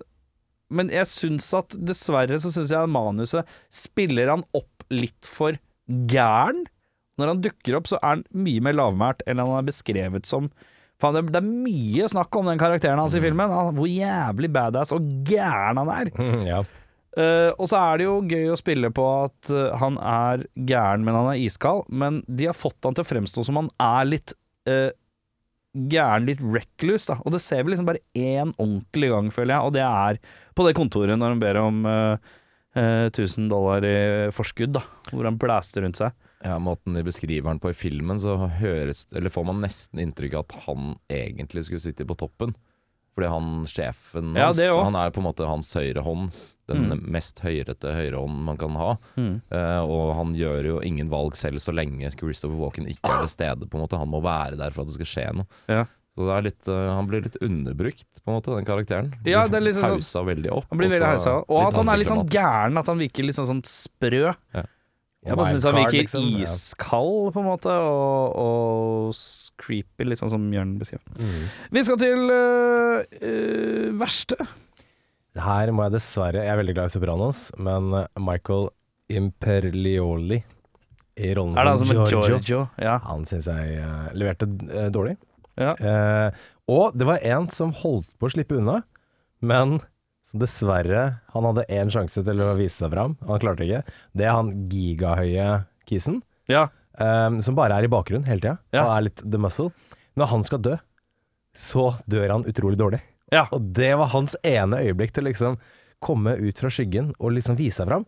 Men jeg syns at dessverre så syns jeg manuset spiller han opp litt for gæren. Når han dukker opp, så er han mye mer lavmælt enn han er beskrevet som. Faen, det, det er mye snakk om den karakteren hans i filmen. Hvor jævlig badass og gæren han er. Mm, ja. Uh, og så er det jo gøy å spille på at uh, han er gæren, men han er iskald. Men de har fått han til å fremstå som han er litt uh, gæren, litt reckless. Da. Og det ser vi liksom bare én ordentlig gang, føler jeg. Og det er på det kontoret når han ber om eh, eh, 1000 dollar i forskudd, da. Hvor han blæster rundt seg. Ja, Måten de beskriver han på i filmen, så høres, eller får man nesten inntrykk av at han egentlig skulle sitte på toppen. Fordi han sjefen Ja, hans, det han er på en måte hans høyre hånd. Den Mm. mest høyrete høyrehånden man kan ha. Eh, og han gjør jo ingen valg selv så lenge Christopher Walken ikke er til stede. på en måte Han må være der for at det skal skje noe. Ja. Så er litt, uh, han blir litt underbrukt, på en måte, den karakteren. Ja, det er liksom sånn- Hausa veldig opp. Han blir veldig hausa. Og at han er litt sånn gæren, at han virker litt sånn, sånn sprø. Ja. Jeg bare syns han virker liksom, iskald, på en måte, og, og creepy, litt sånn som Jørn beskrev. Mm. Vi skal til uh, uh, verste. Her må jeg dessverre Jeg er veldig glad i Sopranos, men eh, Michael Imperlioli i rollen Er det som som Giorgio, Giorgio? Ja. han syns jeg uh, leverte dårlig. ja. Og det var en som holdt på å slippe unna, men som dessverre Han hadde én sjanse til å vise seg fram, han klarte ikke. Det er han gigahøye kisen, ja. eh, som bare er i bakgrunnen hele tida, Ja. og er litt the muscle. Når han skal dø, så dør han utrolig dårlig. Ja. Og det var hans ene øyeblikk til liksom komme ut fra skyggen og liksom vise seg fram.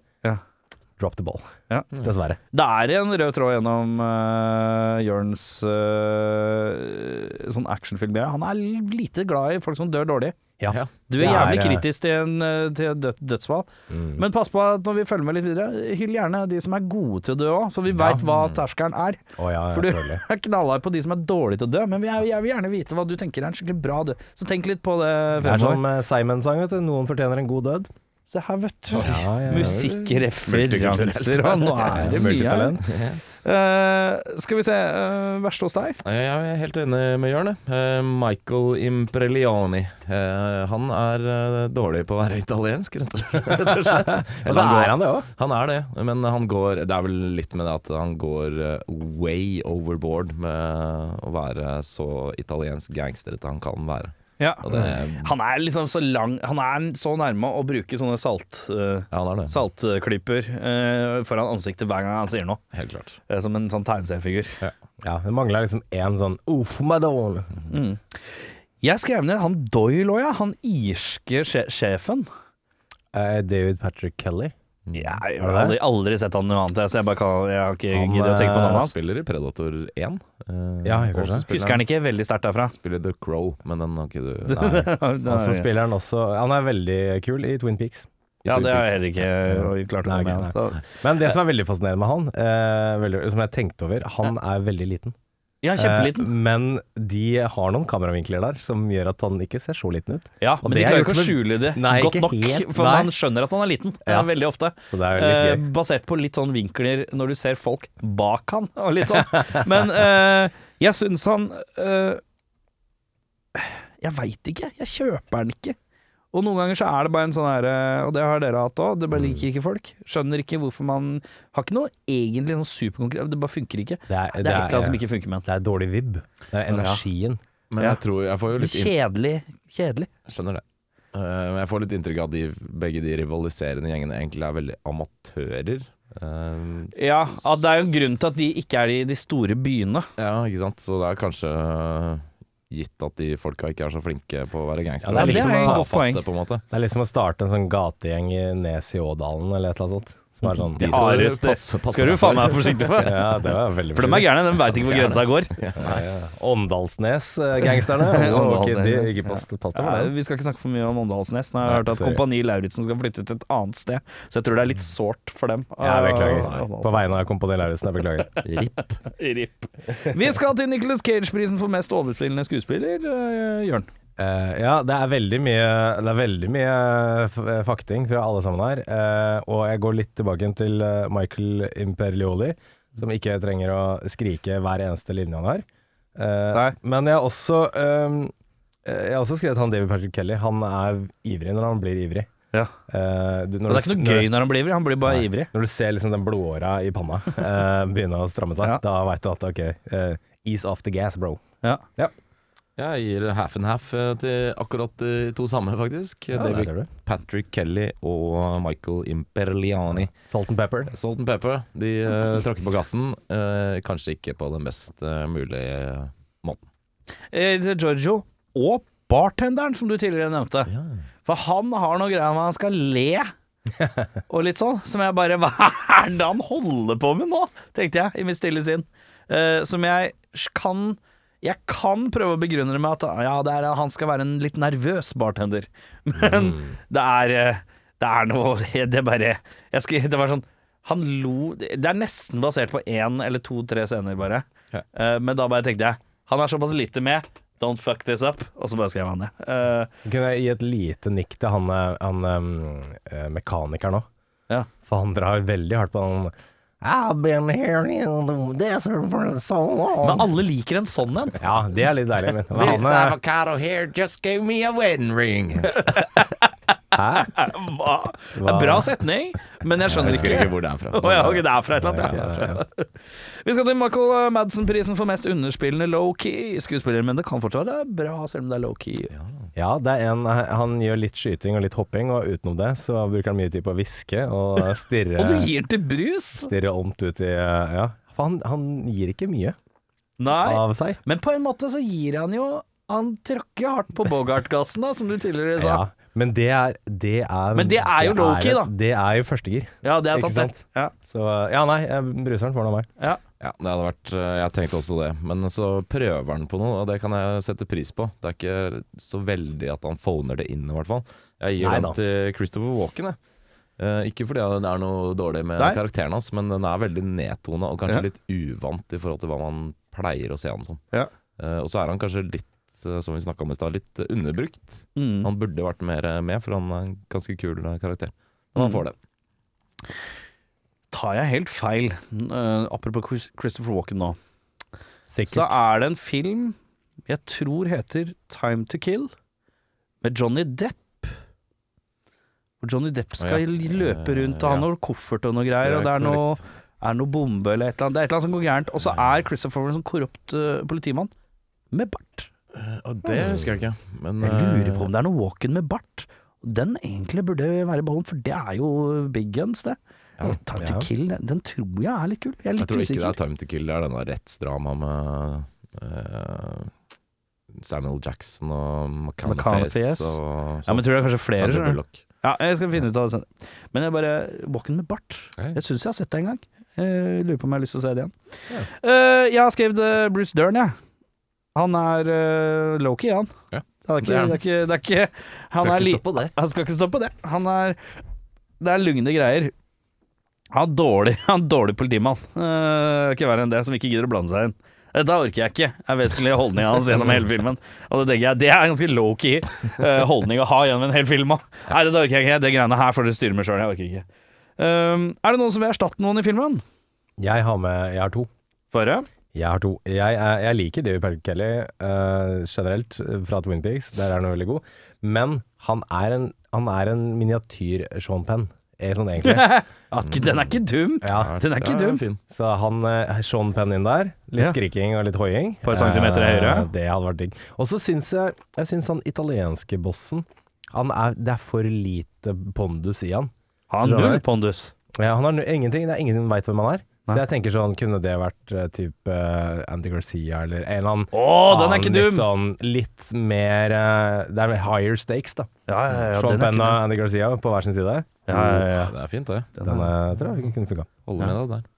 Drop the ball. Ja. Dessverre. Det er en rød tråd gjennom uh, Jørns uh, sånn actionfilm. Han er lite glad i folk som dør dårlig. Ja. Du er jævlig eh, kritisk til, en, til død, dødsfall. Mm. Men pass på at når vi følger med litt videre, hyll gjerne de som er gode til å dø òg, så vi Ja. veit hva terskelen er. Oh, ja, ja, For du selvfølgelig. er knallhard på de som er dårlige til å dø, men vi er, jeg vil gjerne vite hva du tenker er en skikkelig bra død. Så tenk litt på det Det er som eh, Simon-sang, vet du. Noen fortjener en god død. Se her, vet du. Ja, ja. Musikkreferanser, og nå er det mye her. Eh, skal vi se, uh, verste hos deg? Jeg er helt enig med Jørn. Eh, Michael Imprelioni. Uh, han er dårlig på å være italiensk, rett og slett. Rett og Eller så er han det òg. han er det, men han går Det er vel litt med det at han går way overboard med å være så italiensk gangsterete han kan være. Ja. Er, Han er liksom så lang Han er så nærme å bruke sånne salt, uh, ja, er saltklyper uh, foran ansiktet hver gang han sier noe. Helt klart. uh, som en sånn tegneseriefigur. Ja, det mangler liksom én sånn Uff, madonna. Mm. Jeg skrev ned han Doyle òg, ja. Han irske sjefen. Eh, David Patrick Kelly. Jeg Er har aldri, aldri sett han noe annet, så jeg, bare kan, jeg har ikke giddet å tenke på navnet hans. Han spiller i Predator 1. Uh, Ja, og kanskje. Husker han ikke veldig sterkt derfra. Spiller The Crow, men den har ikke du Nei. så spiller han også Han er veldig kul i Twin Peaks. Ja, det har jeg heller ikke klart å Nei, med. Men det som er veldig fascinerende med han, uh, veldig, som jeg tenkte over, han er veldig liten. Ja, kjempeliten. Eh, men de har noen kameravinkler der som gjør at han ikke ser så liten ut. Ja, og men de det er klarer ikke å skjule det Nei, godt nok, helt, for nei. man skjønner at han er liten. Ja. Er Veldig ofte. Eh, basert på litt sånn vinkler når du ser folk bak han, og litt sånn. Men eh, jeg syns han eh, Jeg veit ikke. Jeg kjøper den ikke. Og noen ganger så er det bare en sånn herre Og det har dere hatt òg. Det bare liker ikke folk. Skjønner ikke hvorfor man Har ikke noe egentlig sånn superkonkurrent Det bare funker ikke. Det er, Det er et eller annet som ikke funker med den. det er dårlig vib. Det er energien. Men jeg tror Jeg får jo litt inn- Kjedelig. Kjedelig. Jeg skjønner det. Eh, Men jeg får litt inntrykk av at de, begge de rivaliserende gjengene egentlig er veldig amatører. Eh, Ja, at det er jo en grunn til at de ikke er i de store byene. ja, ikke sant. Så det er kanskje eh, gitt at de folka ikke er så flinke på å være Ja, det er liksom det, på en måte. Det er liksom å starte en sånn gategjeng i Nes i Ådalen eller et eller annet sånt. Er sånn De skal det- passe, passe Skal du faen meg være forsiktig for. Ja, det var veldig For de er gærne, de veit ikke hvor grensa går. Åndalsnes-gangsterne. Det. vi skal ikke snakke for mye om Åndalsnes. Nå har jeg hørt at. Kompani Lauritzen skal flytte til et annet sted, så jeg tror det er litt sårt for dem. Jeg beklager. Ah, På vegne av Kompani Lauritzen, jeg beklager. Ripp. RIP. Vi skal til Nicholas Cage-prisen for mest overspillende skuespiller, eh, Jørn. Eh, ja, det er veldig mye Det er veldig mye fakting fra alle sammen her. Uh, og jeg går litt tilbake til eh, Michael Imperioli, som ikke trenger å skrike hver eneste linje han har. Uh, men jeg har også um, Jeg har også skrevet han David Patrick Kelly. Han er ivrig når han blir ivrig. Ja. Eh, du, når det er du- ikke noe gøy når han blir ivrig, han blir bare Nei. ivrig. Når du ser liksom den blodåra i panna eh, begynne å stramme seg, Ja. da veit du at ok, ease off the gas, bro. Ja. Jeg gir half and half eh, til akkurat de to samme, faktisk. Ja, David. Patrick Kelly og Michael Imperliani. Salt and pepper. Salt and pepper. De uh, tråkker på gassen. Uh, kanskje ikke på den best uh, mulige måten. Eh, til Giorgio og bartenderen, som du tidligere nevnte. For han har noe greier med han skal le. og litt sånn. Som jeg bare Hva er det han holder på med nå? Tenkte jeg i mitt stille sinn. Uh, som jeg kan Jeg kan prøve å begrunne det med at ja, det er, han skal være en litt nervøs bartender. Men det er eh, Det er noe Det er bare jeg skal, Det var sånn Han lo Det er nesten basert på én eller to-tre scener, bare. Ja. Uh, men da bare tenkte jeg Han er såpass lite med. Don't fuck this up. Og så bare skrev han det. Uh, Kunne jeg gi et lite nikk til han, eh, han um, mekanikeren òg? Ja. For han drar veldig hardt på han I've been here in the desert for so long. Men alle liker en sånn en. Ja, det er litt deilig. Men, men eh, avocado here just gave me a wedding ring. hæ? Hva? Det er bra setning, men jeg skjønner jeg ikke. ikke hvor det er fra. Oh, ja, okay, det er fra et eller annet. Ja. Vi skal til Michael Madsen-prisen for mest underspillende low-key skuespiller, men det kan fortsatt være bra selv om det er low-key. Ja, det er en Han gjør litt skyting og litt hopping, og utenom det så bruker han mye tid på å hviske og stirre, Og du gir til brus! stirre omt ut i eh, Ja. For han, han gir ikke mye Nei, av seg. men på en måte så gir han jo Han tråkker hardt på Bogart-gassen, da, som du tidligere sa. Ja, men det er Det er, Men det er jo low-key, da. Det er jo førstegir. Ja, det er sant, sant? Ja. Så ja, nei, eh, bruseren får nå meg. Ja. Ja, det hadde vært eh, Jeg tenkte også det. Men så prøver han på noe, og det kan jeg sette pris på. Det er ikke så veldig at han phoner det inn, i hvert fall. Jeg gir den til Christopher Walken, jeg. Eh, ikke fordi det er noe dårlig med Nei. karakteren hans, men den er veldig nedtona og kanskje Ja. litt uvant i forhold til hva man pleier å se han som. Ja. Eh, og så er han kanskje litt, som vi snakka om i stad, litt eh, underbrukt. Mm. Han burde vært mer eh, med, for han er en ganske kul eh, karakter. Men han Mm. får det. Tar jeg helt feil, uh, apropos Christopher Walken nå, Sikkert. så er det en film jeg tror heter Time to Kill, med Johnny Depp. Hvor Johnny Depp skal ja. løpe rundt og har Ja. koffert og noe greier, Det er og det er noe, er noe bombe eller et eller annet. Det er et eller annet som går gærent. Og så er Christopher en sånn korrupt uh, politimann med bart. Og det husker jeg ikke. Men Jeg lurer på eh, om det er noe Walken med bart. Den egentlig burde være i ballen for det er jo big guns, det. Ja. Time to kill, den tror jeg er litt kul. Jeg er Jeg litt tror ikke det er Time to Kill, det er denne rettsdrama med uh, Samuel Jackson og yes. Ja, men tror jeg kanskje flere, Sandra skjønner du. Bullock. Ja, jeg skal finne ut av det senere. Men jeg bare Walken med bart. Jeg syns jeg har sett det en gang. Jeg lurer på om jeg har lyst til å se det igjen. Eh, jeg har skrevet eh, Bruce Dern, jeg. Han er uh, Loki, han. Ja. Det er ikke, Det er er ikke, det er ikke Han Skal er ikke stoppe det. Han skal ikke stoppe det. Han er Det er lugne greier. Han er dårlig, han er dårlig politimann. Uh, ikke verre enn det, som ikke gidder å blande seg inn. Dette orker jeg ikke, er vesentlig holdninga hans gjennom hele filmen. Og det tenker jeg, det er en ganske low-key eh, holdning å ha gjennom en hel film òg. Nei, det orker jeg ikke. Det greiene her får dere styre med sjøl. Jeg orker ikke. Um, er det noen som vil erstatte noen i filmen? Jeg har med Jeg har to. Føre? Jeg har to. Jeg, jeg, jeg liker David Patrick Kelly uh, generelt eh, fra Twin Peaks. Der er han veldig god. Men han er en, han er en miniatyr-Sean Penn, eh, sånn egentlig. At, den er ikke dum. Ja, Den er ikke Ja, dum. fin. så han uh, Sean Penn inn der. Litt Ja. skriking og litt hoiing. Par centimeter uh, høyere. Det hadde vært digg. Og så syns jeg Jeg syns han italienske bossen han er, Det er for lite pondus i han. Han har null pondus. Ja, han har nu- ingenting. Det er ingen som veit hvem han er. Nei. Så jeg tenker sånn, kunne det vært uh, type uh, Andy Garcia eller en eller annen Åh, den er ikke annen Litt sånn litt mer uh, Det er higher stakes, da. Ja, ja, ja, Sean den Penn og. Andy Garcia på hver sin side. Ja, ja, ja. Ja, det er fint, det. Den Den er- tror jeg kunne funka. Holder med deg der.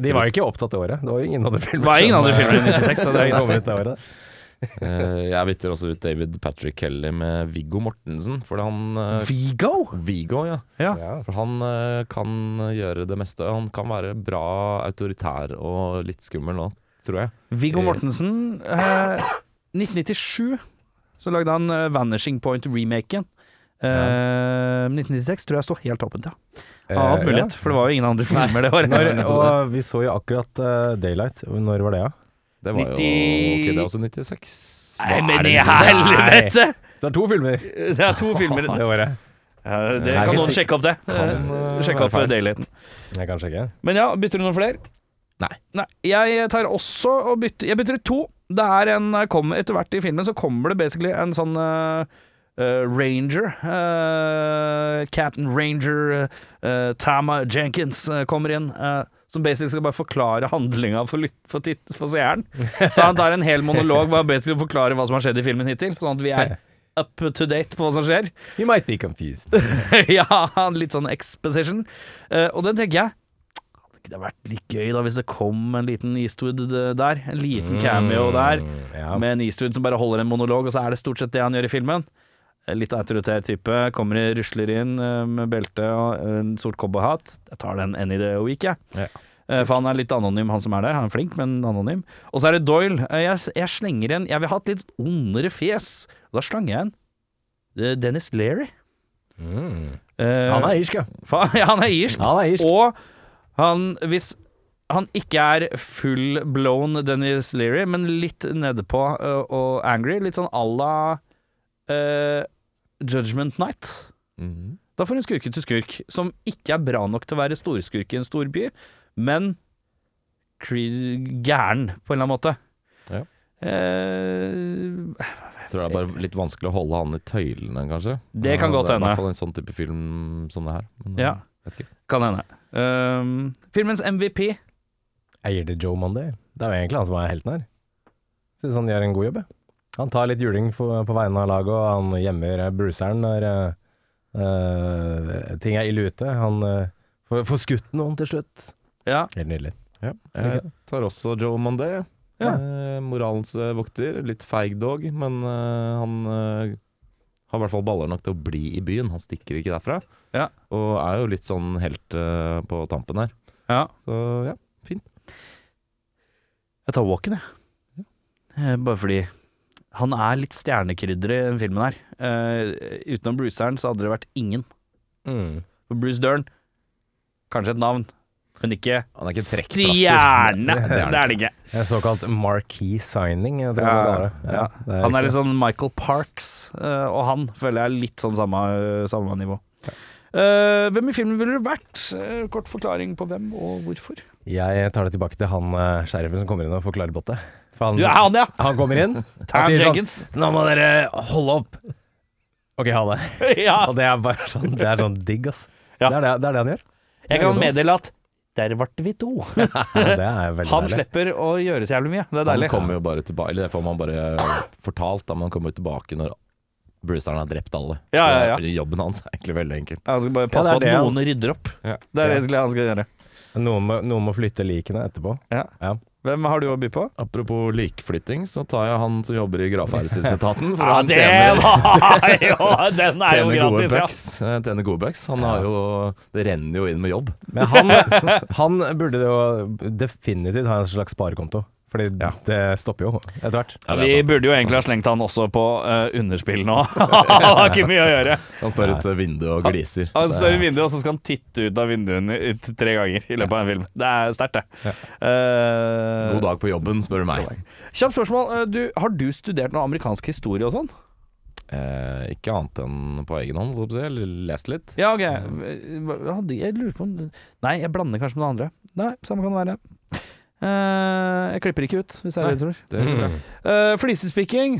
De var jo ikke opptatt det året. Det var jo ingen andre filmer. Det var ingen andre filmer i 96, Eh, jeg bytter også ut David Patrick Kelly med Viggo Mortensen, For han eh, Vigo? Viggo, ja. Ja. Ja. For han eh, kan gjøre det meste. Han kan være bra autoritær og litt skummel nå, tror jeg. Viggo Mortensen. Eh, 1997 så lagde han Vanishing Point-remaken. Eh, 1996 tror jeg sto helt åpent, ja. Har hatt mulighet, for det var jo ingen andre filmer det året. Og vi så jo akkurat uh, Daylight. Når var det, da? Det var 90 jo Ok, det er også 96. Nei, men det i helvete! Så det er to filmer Det er to filmer. det året. Ja, det kan noen sjekke opp det. Kan, Eh, eh, Sjekke opp feil. Jeg kan sjekke. Men ja, bytter du noen flere? Nei. Jeg tar også og bytter Jeg bytter ut to. Det er en kom, Etter hvert i filmen så kommer det basically en sånn eh, eh, ranger. eh, Captain Ranger eh, Tama Jenkins eh, kommer inn. eh, som basically skal bare forklare handlinga for, for, for seeren. Så han tar en hel monolog bare basically forklarer hva som har skjedd i filmen hittil. Sånn at vi er up to date på hva som skjer. You might be confused. ja, litt sånn exposition. Uh, og den tenker jeg Hadde ikke det vært litt gøy da hvis det kom en liten Eastwood eh, der? En liten cameo der, Mm, Ja. med en Eastwood som bare holder en monolog, og så er det stort sett det han gjør i filmen. Eh, Litt autoritær type. Kommer i, rusler inn eh, med belte og en sort cowboyhatt. Jeg tar den any day of week, jeg. Ja. Eh, For han er litt anonym, han som er der. Han er flink, men anonym. Og så er det Doyle. Eh, Jeg, jeg slenger en Jeg vil ha et litt ondere fjes. Og da slanger jeg en eh, Dennis Leary. Mm. Uh, Han er irsk, ja. Ja, han er irsk. Han er irsk. Og han, hvis han ikke er full blown Dennis Leary, men litt nedpå uh, og angry, litt sånn à la uh, Judgment Night. Mhm. Da får du skurke til skurk, som ikke er bra nok til å være storskurk i en stor by, men gæren på en eller annen måte. Ja. Uh, Jeg tror det er bare litt vanskelig å holde han i tøylene, kanskje. Det kan godt Det er i hvert fall en sånn type film som det her. Men, Ja. eh, vet ikke. kan hende. Um, filmens MVP gir det Joe Monday. Det er jo egentlig han som er helten her. Syns han gjør en god jobb, jeg. Han tar litt juling for, på vegne av laget, og han gjemmer bruseren bruceren når eh, eh, ting er ille ute. Han uh, får, får skutt noen til slutt. Ja. Helt nydelig. Ja. Jeg tar også Joe Monday. Ja. Eh, moralens eh, vokter. Litt feig dog, men eh, han eh, har i hvert fall baller nok til å bli i byen. Han stikker ikke derfra. Ja. Og er jo litt sånn helt på tampen her. ja. Så ja. Jeg tar Walken, jeg. Eh, Bare fordi han er litt stjernekrydder i den filmen her. Uh, utenom Bruceren så hadde det vært ingen. Mm. For Bruce Dern, kanskje et navn, men ikke Han er ikke stjerne. Det- er er det ikke. En såkalt marquee signing. Ja, det. ja. det Han er litt sånn Michael Parks, uh, og han føler jeg er litt sånn samme, samme nivå. Uh, hvem i filmen ville du vært? Uh, kort forklaring på hvem og hvorfor. Jeg tar det tilbake til han uh, sheriffen som kommer inn og forklarer bottet. For han, Du er han, ja! han kommer inn, Tam sier sånn, Nå må dere holde opp. Ok, ha det. ja. Og det er bare sånn, det er sånn digg, ass. Ja. Det, er det, det er det han gjør. Jeg kan meddele at der ble vi to. Ja, Han deilig. slipper å gjøre så jævlig mye. Det er Han kommer jo bare tilbake Eller det får man bare fortalt, da. Man kommer tilbake når Bruceren har drept alle. Ja, ja, ja. Så Jobben hans er egentlig veldig enkel. Han skal bare passe det på at det han- noen rydder opp. Ja. Det er egentlig det han skal gjøre. Noen må, noen må flytte likene etterpå. Hvem har du å by på? Apropos likflytting, så tar jeg han som jobber i gravferdsetaten. For Ja, han det tjener, var jo Den er jo gode gratis, ja. Eh, Tjener gode bucks. Han har jo Det renner jo inn med jobb. Men han, han burde jo definitivt ha en slags sparekonto. Fordi Ja. det stopper jo etter hvert. Ja, Vi burde jo egentlig ha slengt han også på uh, underspill nå. Han har ikke mye å gjøre. Han står ute vinduet og gliser. Han står i vinduet, og så skal han titte ut av vinduet tre ganger i løpet av en film. Det er sterkt, det. Ja. Uh, God dag på jobben, spør du meg. Kjapt spørsmål. Eh, Du, har du studert noe amerikansk historie og sånn? Eh, ikke annet enn på egen hånd, så å si. Eller lest litt. Ja, ok. Jeg lurer på om Nei, jeg blander kanskje med noen andre. Nei, samme kan det være. Eh, jeg klipper ikke ut, hvis det er det tror. Det tror bra. Uh, Flisespikking.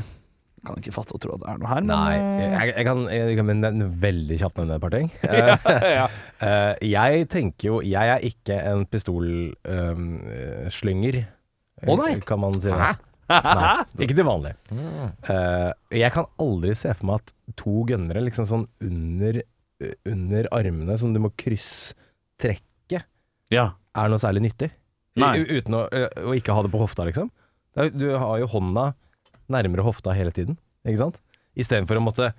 Kan ikke fatte og tro at det er noe her, men Nei, eh, jeg, jeg, kan, jeg kan nevne veldig kjapt nevne et par ting. ja, ja. Eh, jeg tenker jo Jeg er ikke en pistolslynger, Å, nei. kan man si. det. Hæ? Nei, ikke til vanlig. Mm. Eh, jeg kan aldri se for meg at to gønnere liksom sånn under, under armene som du må krysstrekke, ja. er noe særlig nyttig. I, Nei. uten å, eh, å ikke ha det på hofta, liksom. Du har jo hånda nærmere hofta hele tiden, ikke sant? Istedenfor å måtte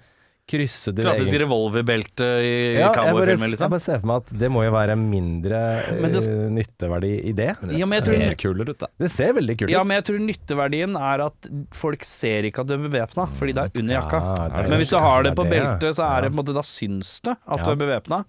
krysse din Klassisk egen revolverbelte i ja, jeg liksom. jeg bare ser for meg at det må jo være mindre det- eh, nytteverdi i det. Ja, men jeg tror- kulere ut, da. Det ser veldig kult ut. Ja, men jeg tror nytteverdien er at folk ser ikke at du er bevæpna, fordi det er under jakka. Ja, er Men hvis du har det på beltet, så er det på en måte Da syns det at Ja. du er bevæpna.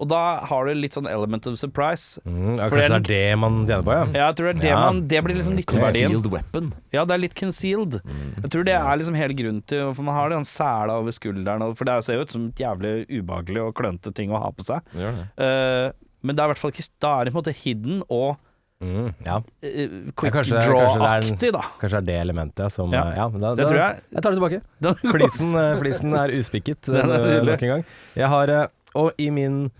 Og da har du litt sånn element of surprise. Mm, ja, Kanskje det er det man tjener på, ja. ja Jeg tror det er det Ja. man Det blir liksom nytteverdien. Concealed weapon. Ja, det er litt concealed. Jeg tror det er liksom hele grunnen til For man har den sæla over skulderen, for det ser jo ut som et jævlig ubehagelig og klønete ting å ha på seg. Det. Eh, men det er i hvert fall ikke Da er det på en måte hidden og Mm, ja. eh, quick Ja, kanskje- draw-aktig, da. Kanskje det er det elementet som Ja. eh, ja, da, Det da, tror jeg. Jeg tar det tilbake. Den, Flisen, flisen er uspikket nok en gang. Jeg har, og i min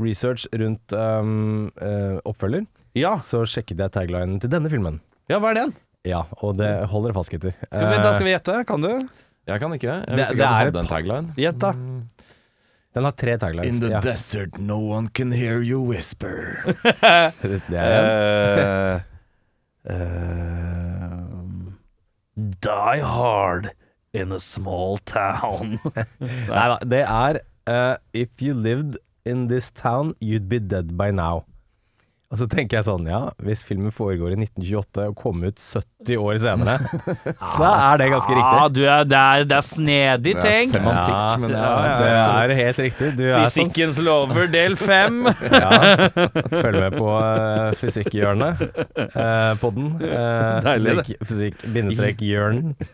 research rundt um, uh, oppfølger, ja. så sjekket jeg taglinen til denne filmen. ja, hva er den? Ja, og det holder fast, gutter. Skal vi, da skal vi gjette. Kan du? Jeg kan ikke. Jeg Det- visste ikke at du den hadde en tagline. Gjett, da. Den har tre taglines. In the ja. desert no one can hear you whisper. Det er uh, eh, die hard in a small town. Nei da, det er uh, If you lived in this town, you'd be dead by now. Og så tenker jeg sånn, ja, hvis filmen foregår i 1928 og kom ut 70 år senere, så er det ganske Ja, riktig. du er, det, er, det er snedig Det er tenkt. semantikk, Ja, men ja, ja, Det er helt riktig. Du Fysikkens sånn, Fysikkens lover, del fem. ja, følg med på uh, fysikkhjørnet uh, på den. Uh, Deilig, det. fysikk.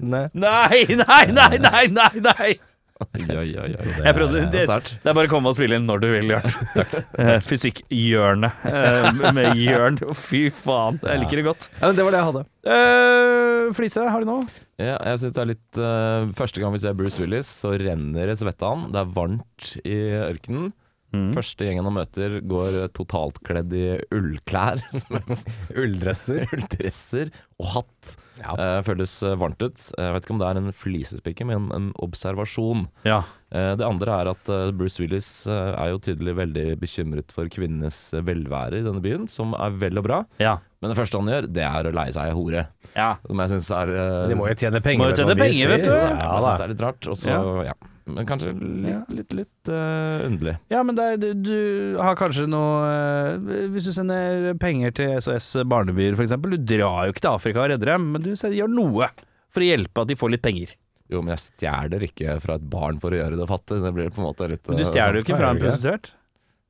Nei, nei, nei, nei, nei, nei! Oi. Jeg prøvde, Det det, er det er bare å komme og spille inn når du vil, Jørn. Eh, Fysikkhjørnet eh, med Jørn. Fy faen, jeg liker det godt. Ja, men det var det jeg hadde. Uh, Flise, har du noe? Ja, jeg synes det er litt uh, Første gang vi ser Bruce Willis, så renner det svette av han. Det er varmt i ørkenen. Mm. Første gjengen han møter, går totalt kledd i ullklær. Ulldresser. Ulldresser og hatt. Ja. Uh, føles eh, varmt ut. Jeg vet ikke om det er en flisespikker, men en observasjon. Ja. Uh, Det andre er at eh, Bruce Willis eh, er jo tydelig veldig bekymret for kvinnenes eh, velvære i denne byen, som er vel og bra. Ja. Men det første han gjør, det er å leie seg ei hore. ja. Som jeg syns er uh, De må jo tjene penger. Må jo tjene penger, vet du. Ja, Jeg syns det er litt rart. Og så, ja. Men kanskje litt, litt, litt uh, underlig. Ja, men er, du, du har kanskje noe uh, Hvis du sender penger til SOS Barnebyer f.eks. Du drar jo ikke til Afrika og redder dem, men du sender- gjør noe for å hjelpe at de får litt penger. Jo, men jeg stjeler ikke fra et barn for å gjøre det fattig. Det blir på en måte litt Men du eh, stjeler jo sånn. ikke fra en prostituert.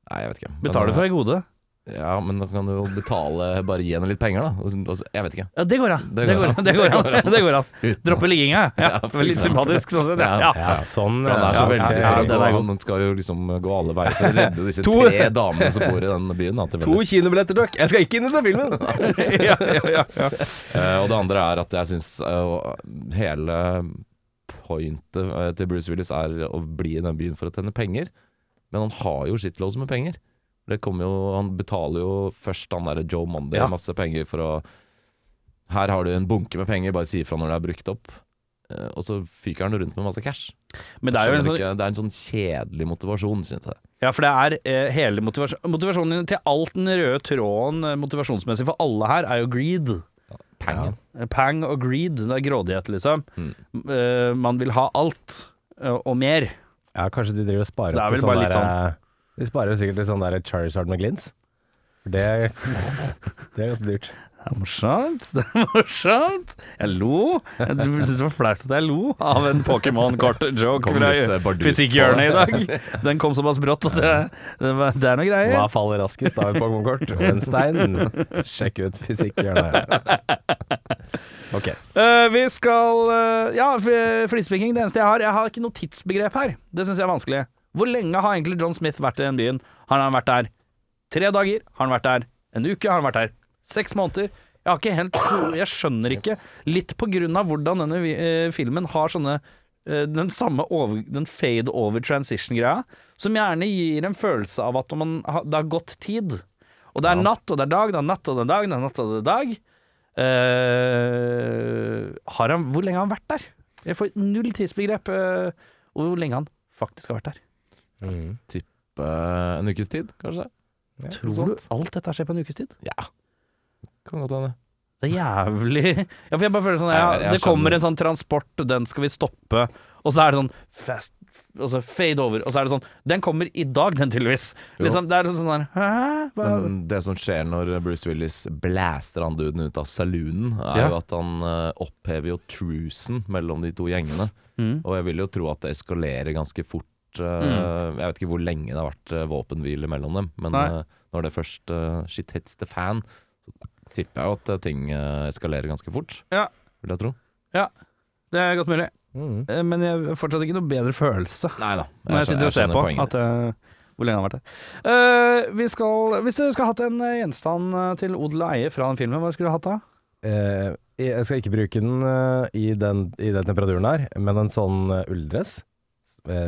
Nei, jeg vet ikke. Betaler du for ei gode. Ja, men da kan du jo betale Bare gi henne litt penger, da. Jeg vet ikke. Ja, det går an. Det går an. Det går an. Det går an. Uten- Droppe ligginga. Ja, Ja, litt sympatisk sånn sett. Ja. Ja. Sånn. Han er så veldig for å gå. Han skal jo liksom gå alle veier for å redde disse To- tre damene som bor i den byen. Da, til To kinobilletter, takk! Jeg skal ikke inn i den filmen! Ja, ja, ja, ja. Eh, og det andre er at jeg syns hele pointet eh, til Bruce Willis er å bli i den byen for å tjene penger. Men han har jo shitloads med penger. Det kommer jo, han betaler jo først han derre Joe Monday Ja. masse penger for å Her har du en bunke med penger, bare si ifra når det er brukt opp. Eh, og så fyker han rundt med masse cash. Men det er jo en sånn ikke, det er en sånn kjedelig motivasjon, synes jeg. Ja, for det er eh, hele motivasjon, motivasjonen til alt den røde tråden eh, motivasjonsmessig for alle her, er jo greed. Pengen. Ja. Pang og greed, det er grådighet, liksom. Mm. Uh, man vil ha alt, uh, og mer. Ja, kanskje de driver og sparer er opp til sånn bare litt der, eh, De sparer sikkert til sånn der Charizard med glins. For det, det er ganske dyrt. Det er morsomt. Det er morsomt. Jeg lo. Jeg syns det var flaut at jeg lo av en Pokémon-kort-joke fra litt, eh, fysikkhjørnet i dag. Den kom såpass brått at det, det, det er noe greier. Hva faller raskest av et Pokémon-kort og en stein? Sjekk ut fysikkhjørnet. Ok. Uh, vi skal uh, Ja, fl- flispikking. Det eneste jeg har Jeg har ikke noe tidsbegrep her. Det syns jeg er vanskelig. Hvor lenge har egentlig John Smith vært i den byen? Har han vært der tre dager? Har han vært der en uke? Har han vært der seks måneder? Jeg har ikke helt Jeg skjønner ikke. Litt på grunn av hvordan denne eh, filmen har sånne eh, den samme over, den fade over transition-greia, som gjerne gir en følelse av at man, det har gått tid. Og det er natt, og det er dag, det er natt, og det er dag, det er natt, og det er dag. Eh, har han, hvor lenge har han vært der? Jeg får null tidsbegrep. uh, hvor lenge han faktisk har vært der. Tippe en ukes tid, kanskje? Tror sånt. du alt dette skjer på en ukes tid? Ja. Kan godt hende. Det er jævlig Ja, for jeg bare føler sånn ja, Jeg- jeg Det kommer en sånn transport, den skal vi stoppe, og så er det sånn fast Altså fade over, og så er det sånn Den kommer i dag, den, tydeligvis. Liksom, det er sånn der Hæ? Hva? Men det som skjer når Bruce Willis blaster han duden ut av saloonen, er Ja. jo at han eh, opphever jo trusen mellom de to gjengene. Mm. Og jeg vil jo tro at det eskalerer ganske fort. Eh, Mm. Jeg vet ikke hvor lenge det har vært eh, våpenhvile mellom dem, men Nei. eh, når det først uh, shit hits the fan, så tipper jeg jo at ting eskalerer ganske fort. Ja. Vil jeg tro. Ja, Det er godt mulig. Mm. Men jeg har fortsatt ikke noe bedre følelse. Nei da. Når jeg sitter og ser på at, uh, hvor lenge han har vært der. Uh, vi skal, hvis dere skulle hatt en gjenstand til odel og eie fra den filmen, hva skulle du hatt da? Uh, jeg skal ikke bruke den i, den i den temperaturen her, men en sånn ulldress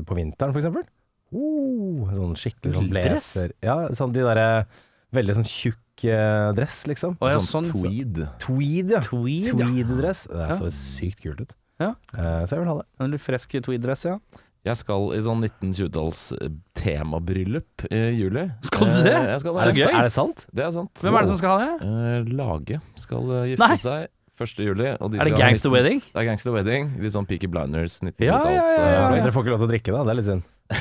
på vinteren for eksempel. Uh, sånn skikkelig sånn blazer. Ja, sånn de derre veldig sånn tjukk eh, dress, liksom. Å, ja, sånn, sånn- tweed. Tweed, ja. Tweed. Tweed-dress. Det Ja. så sykt kult ut. Ja. Eh, så jeg vil ha det. En litt fresk tweed-dress, ja. Jeg skal i sånn 1920-talls eh, temabryllup i juli. Skal du det? Eh, Jeg skal det. Er det. er det sant? Det er sant. Hvem er det som skal ha det? Eh, Lage skal eh, gifte Nei. seg 1. juli. Og de Er det Gangster 19 Wedding? Det er Gangster Wedding. Litt sånn Peaky Blinders, 1920-talls. Ja, ja, ja, eh, Dere får ikke lov til å drikke da, det er litt synd.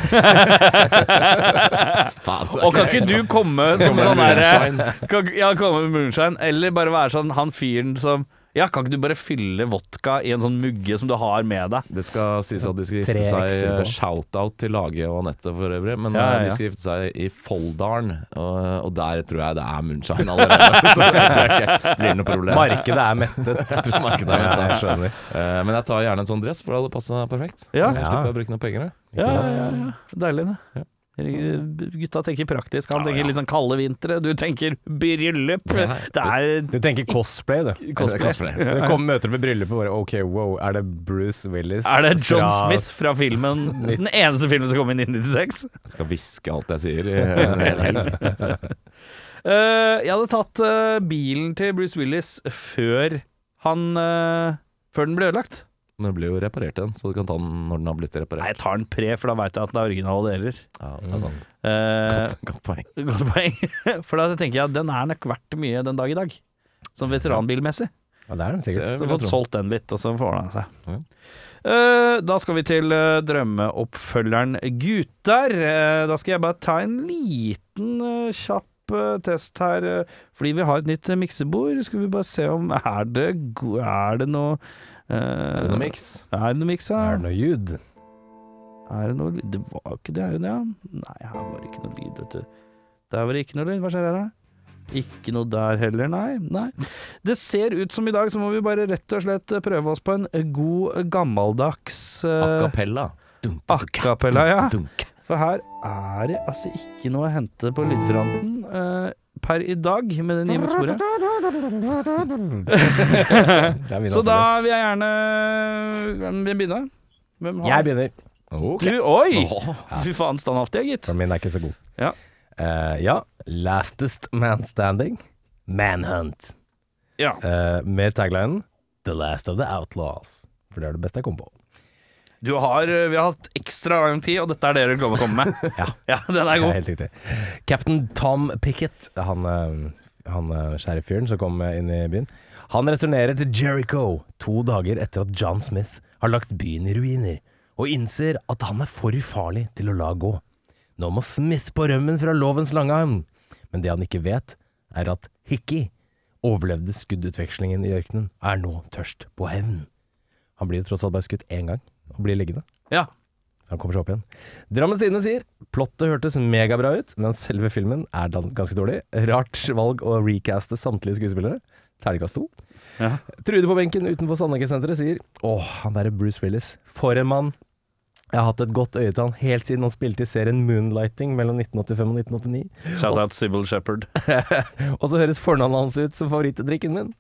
Faen, Og kan ikke du komme som sånn derre Ja, komme med moonshine, eller bare være sånn han fyren som Ja, kan ikke du bare fylle vodka i en sånn mugge som du har med deg? Det skal sies at de skal gifte seg Shout-out til Lage og Anette for øvrig. Men Ja, ja, eh, ja. de skal gifte seg i Folldalen, og, og der tror jeg det er moonshine allerede. Så det tror jeg ikke blir noe problem. Markedet er mettet. Jeg tror markedet er Ja, mettet. jeg skjønner. Eh, Men jeg tar gjerne en sånn dress, for det hadde passa perfekt. Ja. Jeg slipper å bruke noen penger. Ja, ja, ja, ja. Deilig, det. Gutta tenker praktisk, han tenker litt sånn kalde vintre. Du tenker bryllup. Ja, Det er Du tenker cosplay, du. cosplay. Cosplay. Du kommer møter med bryllupet og bare OK, wow, er det Bruce Willis? Er det John fra- Smith fra filmen Den eneste filmen som kom i 1996? Jeg skal hviske alt jeg sier i en hel helg. Eh, jeg hadde tatt eh, bilen til Bruce Willis før han eh, Før den ble ødelagt. Men det blir jo reparert igjen, så du kan ta den når den har blitt reparert. Nei, jeg tar den pre, for da veit jeg at den er originale deler. Ja, det er sant. Eh, Godt, godt poeng. Godt poeng. For da tenker jeg at den er nok verdt mye den dag i dag. Sånn veteranbilmessig. Ja, det er den sikkert. Så fått solgt den litt, og så får den seg. Ja. Eh, da skal vi til eh, drømmeoppfølgeren Gutter. Eh, da skal jeg bare ta en liten eh, kjapp eh, test her, eh, fordi vi har et nytt eh, miksebord. Skal vi bare se om Er det, er det noe uh, Er det noe miks? Er det noe miks, ja? Er det noe ljud? Er det noe lyd? Det var jo ikke det, er det det? ja? Nei, her var det ikke noe lyd, vet du. Der var det ikke noe lyd. Hva skjer her, da? Ikke noe der heller, nei. nei. Det ser ut som i dag så må vi bare rett og slett prøve oss på en god, gammeldags uh, Acapella. Dunk, a cappella, ja. For her er det altså ikke noe å hente på lydfronten eh, per i dag med det nye er Så da vil jeg gjerne Hvem vil begynne? Hvem har Jeg begynner. Du, oi! Fy faen, standhaftig, gitt. For min er ikke så god. Ja. Eh, ja. Lastest man standing. Manhunt. Ja. Eh, med taglinen The last of the outlaws. For det er det beste jeg kom på. Du har, eh, vi har hatt ekstra lang tid, og dette er det du kommer å komme med. Ja. den er Ja, helt riktig. Captain Tom Pickett, han, eh, han eh, sheriffyren som kom inn i byen, han returnerer til Jericho to dager etter at John Smith har lagt byen i ruiner, og innser at han er for farlig til å la gå. Nå må Smith på rømmen fra lovens lange arm. Men det han ikke vet, er at Hickey overlevde skuddutvekslingen i ørkenen, er nå tørst på hevn. Han blir jo tross alt bare skutt én gang, og blir liggende. Ja. Så han kommer seg opp igjen. Drammens Tidende sier plottet hørtes megabra ut, men selve filmen er ganske dårlig. Rart valg å recaste samtlige skuespillere. Terningkast to. Ja. Trude på benken utenfor Sandnekesenteret sier åh, han derre Bruce Willis. For en mann. Jeg har hatt et godt øye til han helt siden han spilte i serien Moonlighting mellom 1985 og 1989. Shout-out Sybil Shepherd. Og så høres fornavnet hans ut som favorittdrikken min.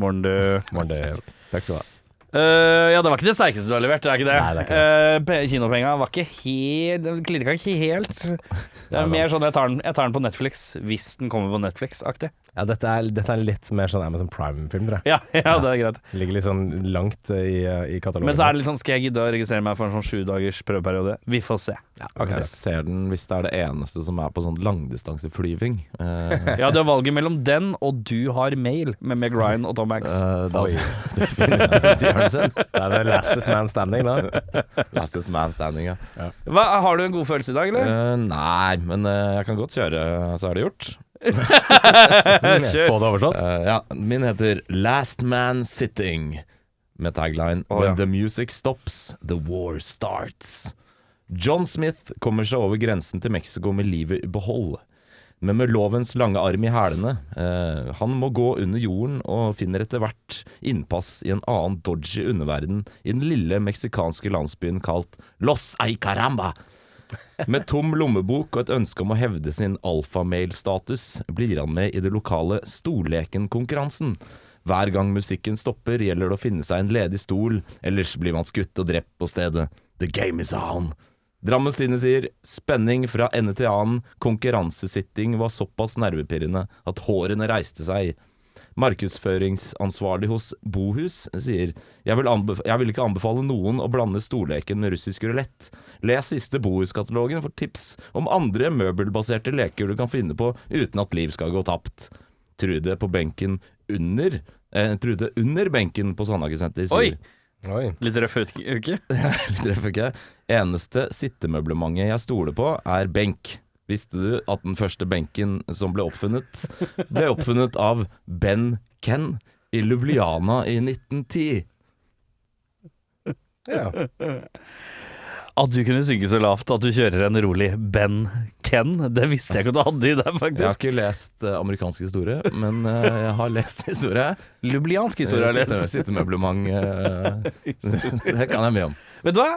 Morgen, du. Morgen, du. Takk skal du ha. Eh, ja, det var ikke det sterkeste du har levert, det er ikke det? Nei, det er ikke det. Uh, Kinopenga var ikke helt Den klirka ikke helt. Det er sant. mer sånn jeg tar, den, jeg tar den på Netflix hvis den kommer på Netflix-aktig. Ja, dette er, dette er litt mer sånn Amazon Prime-film, tror jeg. Ja, ja, det er greit. Ligger litt sånn langt eh, i, i katalogen. Men så er det litt sånn Skal jeg gidde å registrere meg for en sånn sju dagers prøveperiode? Vi får se. ja, Jeg ser den hvis det er det eneste som er på sånn langdistanseflyving. Eh, Ja, du har valget mellom den og Du har mail med Meg Ryan og Tom Hanks. Uh, da Oi. det er det lastest man standing, da. Lastest man standing, ja. Hva, har du en god følelse i dag, eller? Uh, nei, men uh, jeg kan godt kjøre, så er det gjort. Få det oversatt. Uh, ja, min heter Last Man Sitting, med tagline oh, When ja. the music stops, the war starts. John Smith kommer seg over grensen til Mexico med livet i behold. Men med lovens lange arm i hælene. Eh, han må gå under jorden og finner etter hvert innpass i en annen dodgy underverden i den lille meksikanske landsbyen kalt Los Ay Caramba. Med tom lommebok og et ønske om å hevde sin alfamail-status, blir han med i det lokale Storleken-konkurransen. Hver gang musikken stopper, gjelder det å finne seg en ledig stol, ellers blir man skutt og drept på stedet. The game is on. Drammens Tidende sier spenning fra ende til annen, konkurransesitting var såpass nervepirrende at hårene reiste seg. Markedsføringsansvarlig hos Bohus sier jeg vil, anbef jeg vil ikke anbefale noen å blande storleken med russisk rulett. Les siste Bohus-katalogen for tips om andre møbelbaserte leker du kan finne på uten at liv skal gå tapt. Trude på benken under eh, Trude under benken på Sandhagesenter sier Oi. Oi. Litt røff uke? Litt røff, uke. Eneste sittemøblementet jeg stoler på, er benk. Visste du at den første benken som ble oppfunnet, ble oppfunnet av Ben Ken i Lubliana i 1910? Ja. At du kunne synge så lavt at du kjører en rolig Ben Ken, det visste jeg ikke at du hadde i deg, faktisk. Jeg har ikke lest eh, amerikansk historie, men eh, jeg har lest historie. Lubliansk historie har jeg lest. Sittemøblement eh, Det kan jeg mye om. Vet du hva?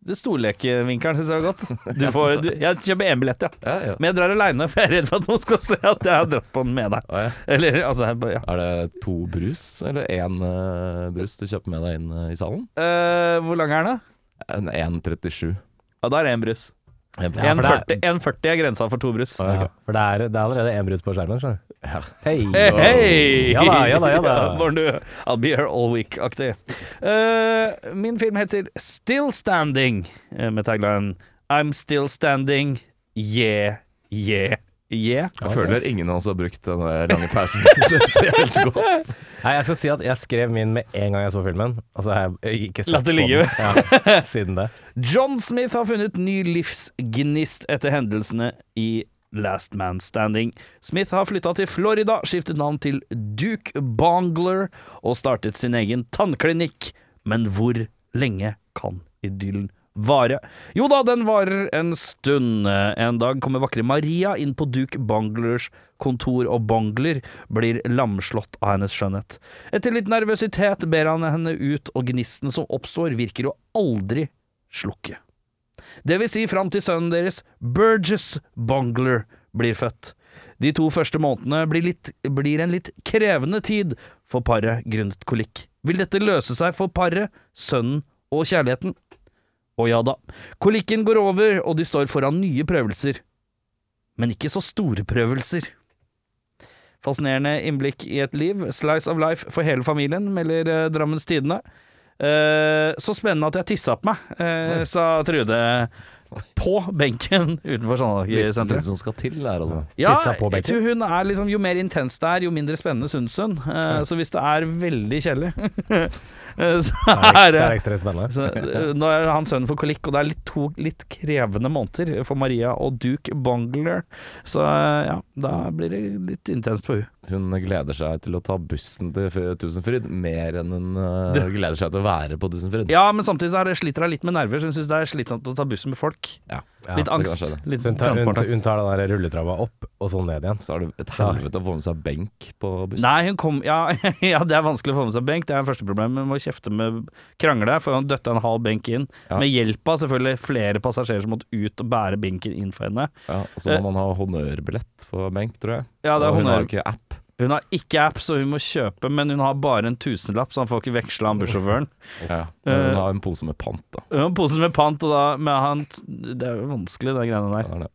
Det storlekevinkelen syns jeg var godt. Du får, du, jeg kjøper én billett, ja. Ja, ja. Men jeg drar aleine, for jeg er redd for at noen skal se at jeg har dratt på den med deg. Ja. Eller altså. Er det to brus, eller én uh, brus du kjøper med deg inn uh, i salen? Uh, Hvor lang er den, da? En 1,37. Ja, da er det én brus. For det er- 1,40 1,40 er grensa for to brus. Ja, for det er, det er allerede én brus på skjermen. Ja. Hei! Hey, hey. Ja da, ja da, ja da. du. I'll be here all week-aktig. Uh, min film heter Still Standing, eh, med tagline I'm still standing, yeah, yeah, yeah. Jeg føler ingen av oss har brukt denne lange pausen så helt godt. Nei, jeg skal si at jeg skrev min med en gang jeg så filmen. Og så har jeg ikke sett Latt det på ligge. den ja, siden det. John Smith har funnet ny livsgnist etter hendelsene i Last Man Standing. Smith har flytta til Florida, skiftet navn til Duke Bongler og startet sin egen tannklinikk. Men hvor lenge kan idyllen vare? Jo da, den varer en stund. En dag kommer vakre Maria inn på Duke Banglers kontor, og Bangler blir lamslått av hennes skjønnhet. Etter litt nervøsitet ber han henne ut, og gnisten som oppstår, virker å aldri slukke. Det vil si fram til sønnen deres, Burgess Bungler, blir født. De to første månedene blir, litt, blir en litt krevende tid for paret grunnet kolikk. Vil dette løse seg for paret, sønnen og kjærligheten? Å ja da. Kolikken går over, og de står foran nye prøvelser. Men ikke så store prøvelser. Fascinerende innblikk i et liv. Slice of life for hele familien, melder eh, Drammens Tidende. Eh, så spennende at jeg tissa på meg, eh, sa Trude på benken utenfor Litt, litt som skal til der, altså. Ja, Tissa på jeg tror hun er liksom Jo mer intens det er, jo mindre spennende syns hun. Eh, så hvis det er veldig kjedelig, eh, er, Det er er ekstremt spennende. så, eh, Nå er han sønnen for kolikk, og det er litt to litt krevende måneder for Maria og Duke Bungler. Så eh, ja, da blir det litt intenst for hun Hun gleder seg til å ta bussen til Tusenfryd mer enn hun uh, gleder seg til å være på Tusenfryd. Ja, men samtidig så er det, sliter hun litt med nerver, så hun syns det er slitsomt å ta bussen med folk. Ja. Ja, litt angst. Litt Hun tar, hun, hun tar den der rulletrappa opp, og så ned igjen. Så er det et helvete å få med seg benk på buss. Nei, hun kom ja, ja, det er vanskelig å få med seg benk. Det er det første problemet. Hun må kjefte med krangle, for hun døtta en halv benk inn. Ja. Med hjelp av selvfølgelig flere passasjerer som måtte ut og bære benken inn for henne. Ja, og så må man ha honnørbillett for benk, tror jeg. Ja, det er og hun har jo ikke app. Hun har ikke app, så hun må kjøpe, men hun har bare en tusenlapp, så han får ikke veksla han bussjåføren. Ja. Men hun Eh, har en pose med pant, da. Hun har en pose med pant, og da med han Det er jo vanskelig, de greiene der. Er det.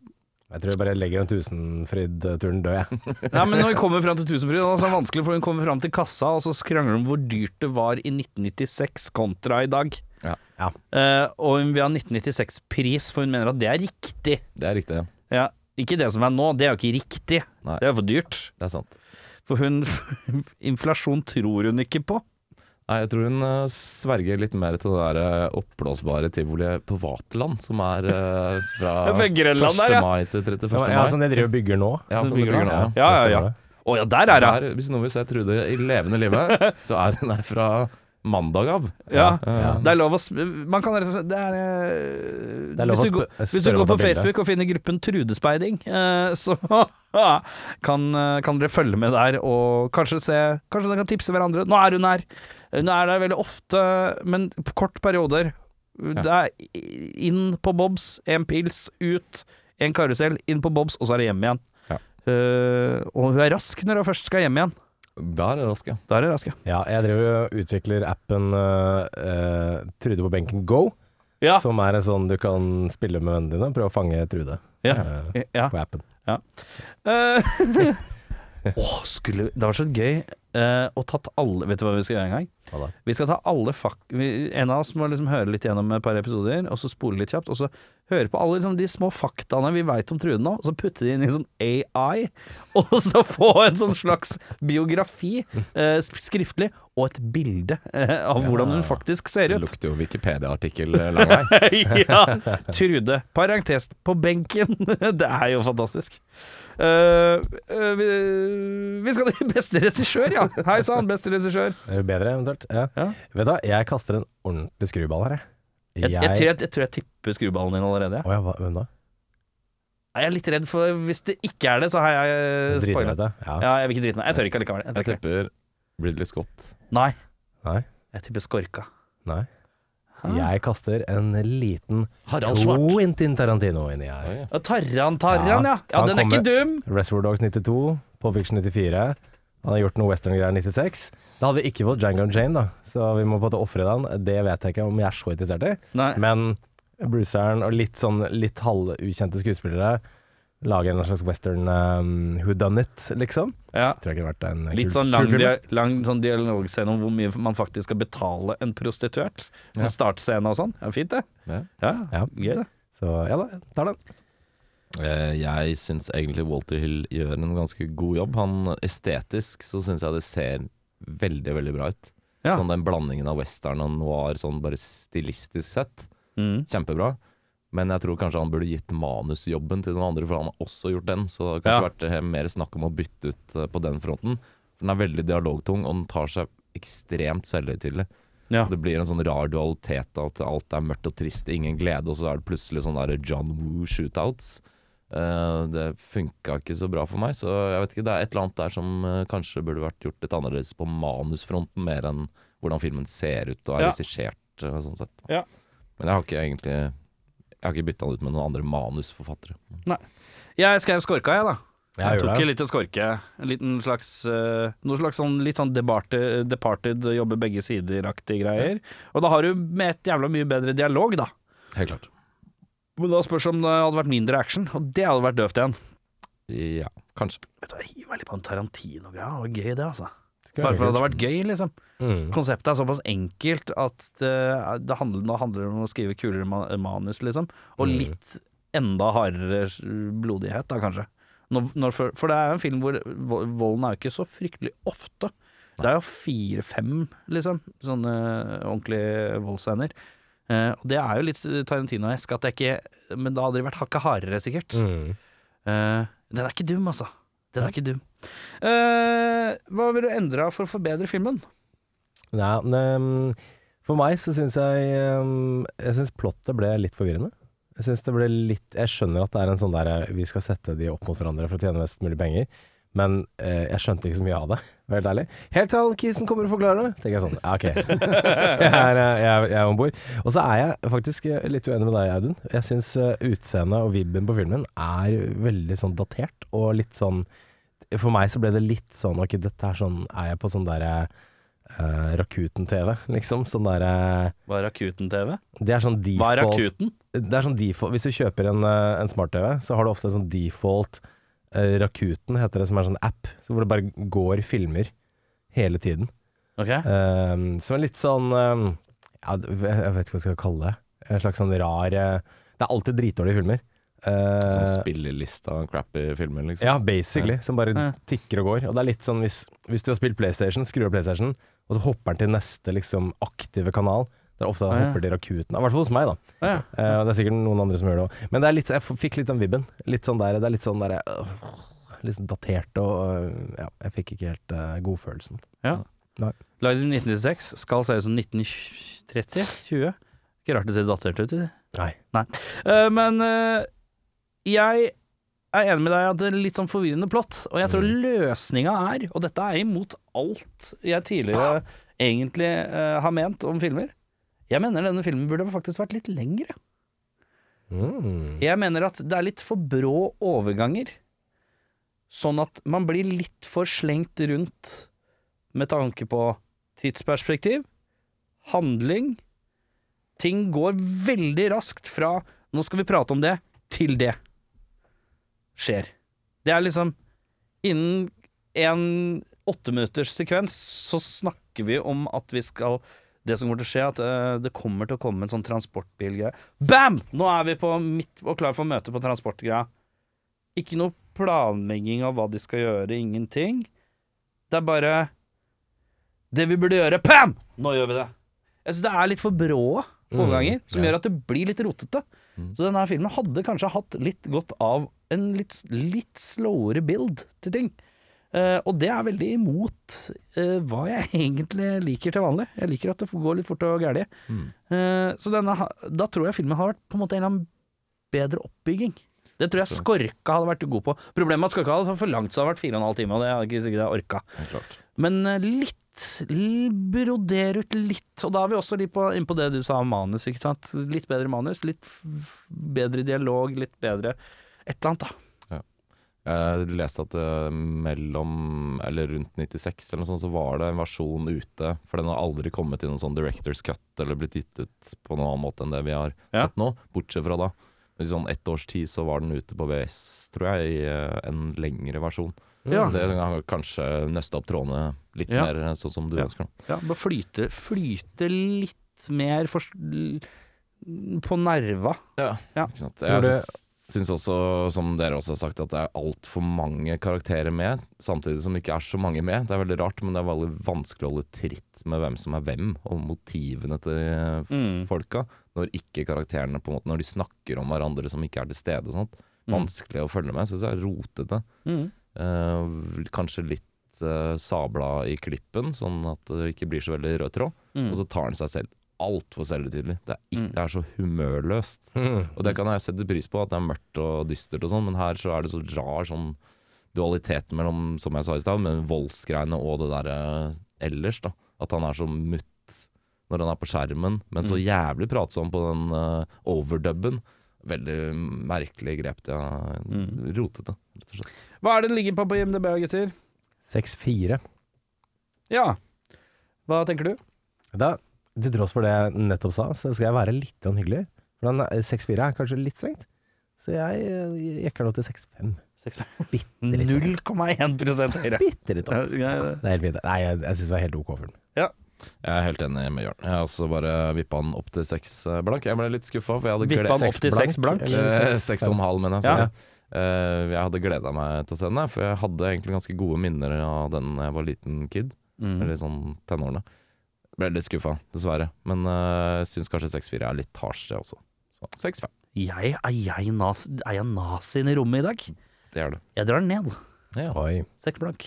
Jeg tror jeg bare legger den Tusenfryd-turen død, jeg. Ja, men når hun kommer fram til Tusenfryd, Det så er det vanskelig, for hun kommer fram til kassa, og så krangler hun om hvor dyrt det var i 1996 kontra i dag. Ja. Ja. Uh, og hun vil ha 1996-pris, for hun mener at det er riktig. Det er riktig, ja. Ja, ikke det som er nå, det er jo ikke riktig. Nei. Det er jo for dyrt. Det er sant. For hun Inflasjon tror hun ikke på. Nei, jeg tror hun uh, sverger litt mer til det der eh, oppblåsbare tivoliet på Vaterland, som er uh, fra 1. Der, ja. mai til 31. Så, mai. ja, som de driver og bygger nå. Ja, som som bygger bygger nå, Ja, Ja, ja, ja. stemmer det. Ja, der er hun! Hvis noen vil se Trude i levende livet, så er hun der fra mandag av. Ja. ja. Det er lov å Man kan rett og slett Det er, eh, Det er lov hvis, du går, hvis du går på. Facebook og finner gruppen Trudespeiding, eh, så kan, eh, kan dere følge med der og kanskje se Kanskje dere kan tipse hverandre. Nå er hun her. Hun er der veldig ofte, men på kort perioder. Det er inn på Bobs, en pils, ut, en karusell, inn på Bobs, og så er det hjem igjen. Ja. Eh, og hun er rask når hun først skal hjem igjen. Der er det rask, ja. Da er det rask, ja. Ja, jeg driver og utvikler appen uh, uh, Trude på benken Go, Ja. som er en sånn du kan spille med vennene dine og prøve å fange Trude Ja. Uh, ja. på appen. Ja. Uh, oh, skulle Det var så gøy eh, og tatt alle Vet du hva vi skal gjøre en gang? Hva da? Vi skal ta alle fak... Vi, en av oss må liksom høre litt gjennom et par episoder, og så spole litt kjapt, og så høre på alle liksom, de små faktaene vi veit om Trude nå, og så putte de inn i en sånn AI, og så få en sånn slags biografi eh, skriftlig, og et bilde av hvordan hun faktisk ser ut. Det lukter jo Wikipedia-artikkel eh, lang vei. ja. Trude, parentes på benken. det er jo fantastisk. Uh, uh, vi, vi skal til beste regissør, ja. Hei sann, beste regissør. Det bedre, eventuelt? Ja. Ja. Vet du hva, jeg kaster en ordentlig skruball her, jeg. Jeg, jeg, tror jeg, jeg tror jeg tipper skruballen din allerede. Oh, ja, hva, hvem da? Jeg er litt redd for Hvis det ikke er det, så har jeg spoila. ja. Ja, jeg vil ikke drite meg. Jeg tør ikke allikevel. Jeg Jeg tipper Ridley Scott. Nei, Nei, jeg tipper Skorka. nei. Jeg kaster en liten Harald Svart. Quentin Tarantino inni her. Ja. Ja, Tarran, Tarran, ja. Ja, han den er ikke dum. Reservoir Dogs 92, Pulp Fiction 94. Han har gjort noe western-greier 96. Da hadde vi ikke fått Django Jane, da, så vi må på en måte ofre den. Det vet jeg ikke om jeg er så interessert i. Nei. Men Bruceren og litt sånn litt halvukjente skuespillere lager en slags western um, who done it, liksom. Ja. Tror jeg kunne vært en Litt kul- sånn lang, kul dia lang sånn dialogscene om hvor mye man faktisk skal betale en prostituert. Ja. Startscene og sånn. Ja, fint, det. Ja. Ja, Ja. Gøy, det. Så ja da, tar den. Eh, Jeg syns egentlig Walter Hill gjør en ganske god jobb. Han Estetisk så syns jeg det ser veldig, veldig bra ut. Ja. Sånn Den blandingen av western og noir sånn bare stilistisk sett. Mm. Kjempebra. Men jeg tror kanskje han burde gitt manusjobben til noen andre, for han har også gjort den. Så det har kanskje Ja. vært eh, mer snakk om å bytte ut eh, på den fronten. For Den er veldig dialogtung, og den tar seg ekstremt selvhøytidelig. Ja. Det blir en sånn rar dualitet at alt er mørkt og trist, ingen glede, og så er det plutselig sånn der John Woo shootouts. Uh, det funka ikke så bra for meg, så jeg vet ikke, det er et eller annet der som uh, kanskje burde vært gjort litt annerledes på manusfronten, mer enn hvordan filmen ser ut og er Ja. regissert sånn sett. Ja. Men jeg har ikke egentlig Jeg har ikke bytta den ut med noen andre manusforfattere. Nei. Jeg skrev Skorka, jeg, da. Jeg Jeg tok en liten skorke. En liten slags uh, Noe slags sånn litt sånn departed, departed jobbe begge sider-aktige greier. Og da har du med et jævla mye bedre dialog, da. Helt klart. Men da spørs om det hadde vært mindre action, og det hadde vært døvt igjen. Ja, kanskje. Vet du, Jeg hiver meg litt på en Tarantino-greia. Det var gøy, det, altså. Bare for at det hadde vært gøy, liksom. Mm. Konseptet er såpass enkelt at det, det handler, nå handler det om å skrive kulere manus, liksom. Og Mm. litt enda hardere blodighet, da, kanskje. Når, når, for, for det er jo en film hvor volden er jo ikke så fryktelig ofte. Det er jo fire-fem, liksom, sånne ordentlige voldsscener. Eh, og det er jo litt Tarantino-esk at det ikke Men da hadde det vært hakket hardere, sikkert. Mm. Eh, den er ikke dum, altså. Den er ikke dum. Uh, hva vil du endre for å forbedre filmen? Nei, men, for meg så syns jeg um, Jeg syns plottet ble litt forvirrende. Jeg synes det ble litt Jeg skjønner at det er en sånn der eh, Vi skal sette de opp mot hverandre for å tjene mest mulig penger. Men eh, jeg skjønte ikke så mye av det, helt ærlig. Helt til han kisen kommer og forklarer det, tenker jeg sånn. Ja, ok. jeg er, eh, jeg er, jeg er om bord. Og så er jeg faktisk eh, litt uenig med deg, Audun. Jeg syns uh, utseendet og vibben på filmen er veldig sånn datert, og litt sånn For meg så ble det litt sånn Ok, dette er sånn Er jeg på sånn derre uh, Rakuten-TV, liksom? Sånn derre Hva er Rakuten-TV? Det er sånn default Hva er Rakuten? det er sånn default Hvis du kjøper en, uh, en smart-TV, så har du ofte en sånn default eh, Rakuten, heter det, som er en sånn app, hvor det bare går filmer hele tiden. Okay. Um, som er litt sånn um, ja, Jeg vet ikke hva jeg skal kalle det. En slags sånn rar eh, Det er alltid dritdårlige filmer. Uh, Sånn spillelista crappy filmer, liksom. ja, basically. Som bare Ja. tikker og går. Og det er litt sånn hvis, hvis du har spilt PlayStation, skrur av PlayStation, og så hopper den til neste liksom aktive kanal. Det er ofte ah, ja. hopper de Rakuten. I hvert fall hos meg, da. Ah, ja. uh, det er sikkert noen andre som gjør det òg. Men det er litt, jeg fikk litt den vibben. Litt sånn der, det er litt sånn der øh, Litt sånn datert og øh, Ja, jeg fikk ikke helt uh, godfølelsen. Lagd i 1996, skal se ut som 1930? 20? Ikke rart det ser datert ut. det. Nei. Eh, men eh, jeg er enig med deg at det er litt sånn forvirrende plott. Og jeg tror løsninga er, og dette er imot alt jeg tidligere egentlig uh, har ment om filmer Jeg mener denne filmen burde faktisk vært litt lengre. Mm. Jeg mener at det er litt for brå overganger. Sånn at man blir litt for slengt rundt med tanke på tidsperspektiv, handling. Ting går veldig raskt fra 'nå skal vi prate om det' til det skjer. Det er liksom Innen en åtteminutters sekvens så snakker vi om at vi skal det som kommer til å skje, er at eh, det kommer til å komme en sånn transportbilgreie. Bam! Nå er vi på midt og klar for møte på transportgreia. Ikke noe planlegging av hva de skal gjøre, ingenting. Det er bare Det vi burde gjøre, pam! Nå gjør vi det. Jeg synes det er litt for brå overganger, som ja. gjør at det blir litt rotete. Så denne filmen hadde kanskje hatt litt godt av en litt, litt slowere build til ting. Eh, og det er veldig imot eh, hva jeg egentlig liker til vanlig. Jeg liker at det går litt fort og gærlig. Eh, så denne, da tror jeg filmen har vært på en måte en eller annen bedre oppbygging. Det tror jeg Skorka hadde vært god på. Problemet med at Skorka hadde for langt så det hadde vært fire og en halv time, og det hadde ikke sikkert jeg orka. Ja. Men litt, broder ut litt, og da er vi også litt på, inne på det du sa om manus, ikke sant. Litt bedre manus, litt bedre dialog, litt bedre et eller annet, da. Jeg leste at eh, mellom, eller rundt 96 eller noe sånt, så var det en versjon ute. For den har aldri kommet i noen sånn Directors Cut eller blitt gitt ut på noen annen måte enn det vi har Ja. sett nå. Bortsett fra da. I sånn ett års tid så var den ute på VS, tror jeg, i eh, en lengre versjon. Ja. Så det har kanskje nøste opp trådene litt Ja. mer eh, sånn som du Ja. ønsker. Ja, bare flyte, flyte litt mer for, på nerva. Ja, Ja. Ikke sant? Tror Jeg det- syns, syns også, som dere også har sagt, at det er altfor mange karakterer med, samtidig som det ikke er så mange med. Det er veldig rart, men det er veldig vanskelig å holde tritt med hvem som er hvem, og motivene til Mm. folka, når ikke karakterene på en måte Når de snakker om hverandre som ikke er til stede og sånt. Mm. Vanskelig å følge med, syns jeg. Rotete. Mm. Eh, kanskje litt uh, sabla i klippen, sånn at det ikke blir så veldig rød tråd. Mm. Og så tar han seg selv altfor selvhøytidelig. Det, er ikke- Mm. det er så humørløst. Mm. Og det kan jeg sette pris på, at det er mørkt og dystert og sånn, men her så er det så rar sånn dualitet mellom, som jeg sa i stad, men voldsgreiene og det derre ellers, da. At han er så mutt når han er på skjermen, men så jævlig pratsom på den uh, overdubben. Veldig merkelig grep. Det er Mm. rotete, rett og slett. Hva er det den ligger på på IMDb, gutter? 6-4. Ja. Hva tenker du? Da, til tross for det jeg nettopp sa, så skal jeg være litt hyggelig. For er- 6-4 er kanskje litt strengt. Så jeg jekker nå til 6-5. Bitte litt. 0,1 høyere. Bitte litt opp. Ja, ja, Det er helt fint. Nei, jeg, jeg syns det var helt ok film. Jeg er helt enig med Jørn. Jeg har også bare vippa den opp til seks eh, blank. Jeg ble litt skuffa, for jeg hadde Vippa den opp til seks blank? eller om Seks og en halv, mener jeg. Ja. Eh, jeg hadde gleda meg til å se den, for jeg hadde egentlig ganske gode minner av den da jeg var liten kid. Mm. Eller sånn tenårene. Ble litt skuffa, dessverre. Men uh, syns kanskje 6-4 er litt hardt, det også. Så 6-5. Jeg, er jeg, nas, er jeg nazien i rommet i dag? Det er du. Jeg drar den ned. Ja. Oi. Seks blank.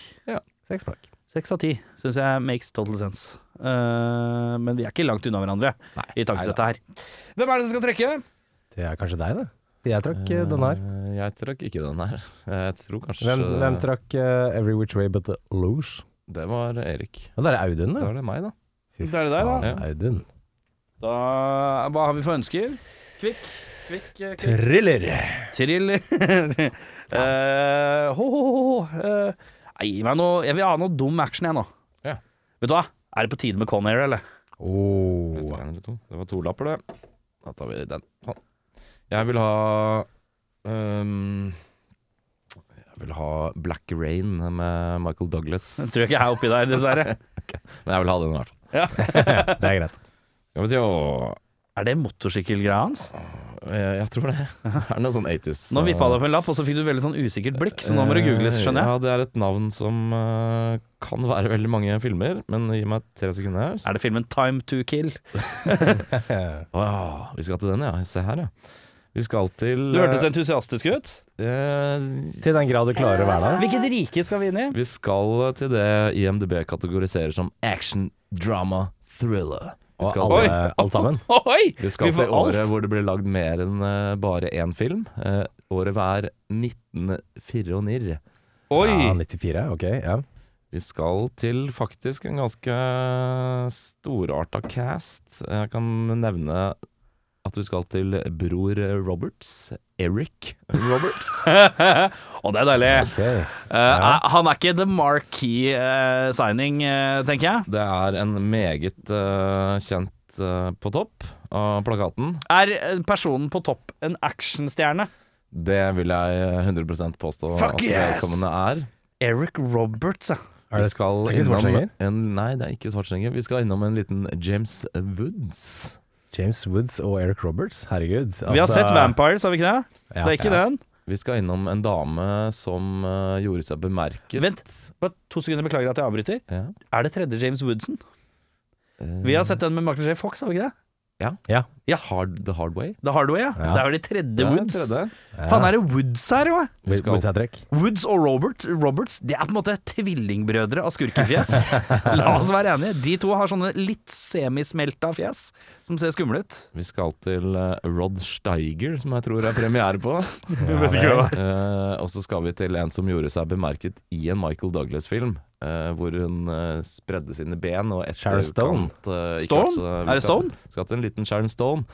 Seks blank. Seks av ti syns jeg makes total sense. Uh, men vi er ikke langt unna hverandre i tankesettet her. Hvem er det som skal trekke? Det er kanskje deg, det. Jeg trakk uh, den her. Eh, Jeg trakk ikke den her. Jeg tror kanskje Hvem, hvem trakk uh, Every Which Way But The Luge? Det var Erik. Og det er Audun, Det det. var det meg, da. Fy Det er det deg, da. faen. Audun. Da, hva har vi for ønsker? Kvikk, kvikk, eh, kvikk. Thriller. Thriller. Eh, ho, ho, ho, ho. Eh, nei, gi meg noe Jeg vil ha noe dum action, jeg nå. Ja. Vet du hva? Er det på tide med Conair, eller? Oh. Litt eller to. Det var to lapper, det. Da tar vi den. Sånn. Jeg vil ha ehm, Jeg vil ha Black Rain med Michael Douglas. Den tror jeg ikke jeg er oppi der, dessverre. Men jeg vil ha den i hvert fall. Det er greit. Skal vi åh, Er det motorsykkelgreia hans? jeg, jeg tror det. Det er noe sånn 80s. Nå vippa det opp en lapp, og så fikk du veldig sånn usikkert blikk, så nå må det googles, skjønner jeg. Ja, det er et navn som uh, kan være veldig mange filmer, men gi meg tre sekunder her. Er det filmen Time to Kill? Å ja, vi skal til den, ja. Se her, ja. Vi skal til Du hørtes entusiastisk ut. eh, Til den grad du klarer å være der. Hvilket rike skal vi inn i? Vi skal til det IMDb kategoriserer som action, drama, thriller. Vi Og skal, alle, til, alt sammen. Oi! vi skal vi til året alt. hvor det ble lagd mer enn eh, bare én film. Uh, året var 1994. Oi! Ja, 94, ok. Ja. Vi skal til faktisk en ganske storarta cast. Jeg kan nevne at vi skal til bror Roberts. Eric Roberts. og det er deilig. Ok. Eh, han er ikke the marquee uh, signing, uh, tenker jeg. Det er en meget kjent på topp av plakaten. Er personen på topp en actionstjerne? Det vil jeg 100 påstå Fuck at yes! vedkommende er. Eric Roberts, ja. Er Vi det, er ikke Schwarzenegger? Nei, det er ikke Schwarzenegger. Vi skal innom en liten James Woods. James Woods og Eric Roberts? Herregud. Vi har altså- sett Vampires, har vi ikke det? Ja, Så det er ikke ja. den. Vi skal innom en dame som uh, gjorde seg bemerket. Vent, bare to sekunder, beklager at jeg avbryter. Ja. Er det tredje James Woodson? Uh, Vi har sett den med Michael J. Fox, har vi ikke det? Hard, The Hard Way. The Hard Way, ja. Ja. Det er vel de tredje er Woods. tredje. Ja. Faen, er det Woods her jo? Skal- Woods. Woods og Robert, Roberts Det er på en måte tvillingbrødre av skurkefjes. La oss være enige. De to har sånne litt semismelta fjes som ser skumle ut. Vi skal til eh, Rod Steiger, som jeg tror er premiere på. Eh, og så skal vi til en som gjorde seg bemerket i en Michael Douglas-film. Eh, hvor hun uh, spredde sine ben og Sharon Stone. eh, Stone? vært Er det Stone? til- Skal til en liten Sharon Stone.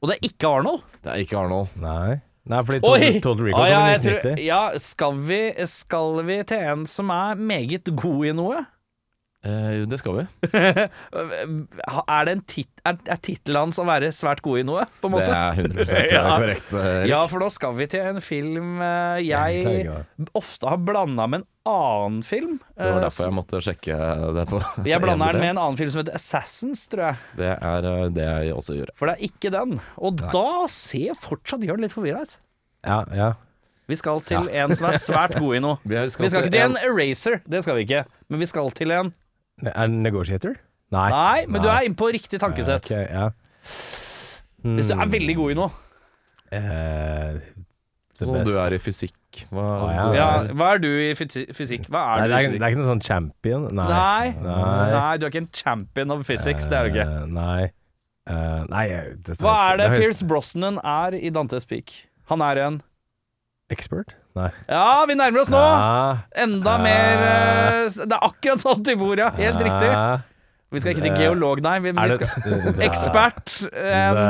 Og det er ikke Arnold. Det er ikke Arnold. Nei. Nei, fordi Oi! Total, Recall Ah, ja, kom i jeg tror, ja skal, vi, skal vi til en som er meget god i noe? Eh, det skal vi. Er, det en tit, er, er tittelen hans å være svært god i noe, på en Det er 100 Ja. korrekt. eh, Erik. Ja, for da skal vi til en film eh, Jeg ofte har blanda med en annen film. Det var Eh, derfor jeg måtte sjekke det på Jeg blander den med en annen film som heter Assassins, tror jeg. Det er det jeg også gjør. For det er ikke den. Og da ser fortsatt Jørn litt forvirra ut. Ja, ja. Vi skal til en som er svært god i noe. Vi skal, Vi skal ikke til en Eraser, det skal vi ikke. Men vi skal til en Er det Negotiator? Nei. Nei, men du er inne på riktig tankesett. Ok, ja. Hvis du er Mm. veldig god i noe. Eh, the Sånn best. du er i fysikk. Hva, Å, ja. Ja, hva er du i fysi- fysikk? Hva Nei, er det, du er, i det fysikk? er ikke noe sånn champion. Nei. Nei. Nei. Nei, du er ikke en champion of physics, det er du ikke. Eh, nei. Eh, nei jeg- det, Hva er det høres- Pierce Brosnan er i Dantes Peak? Han er en Expert? Nei. Ja, vi nærmer oss nå! Enda mer eh, Det er akkurat sånn til ord, ja. Helt riktig. Vi skal ikke til Eh, geolog, nei. Vi, vi skal Ekspert. En,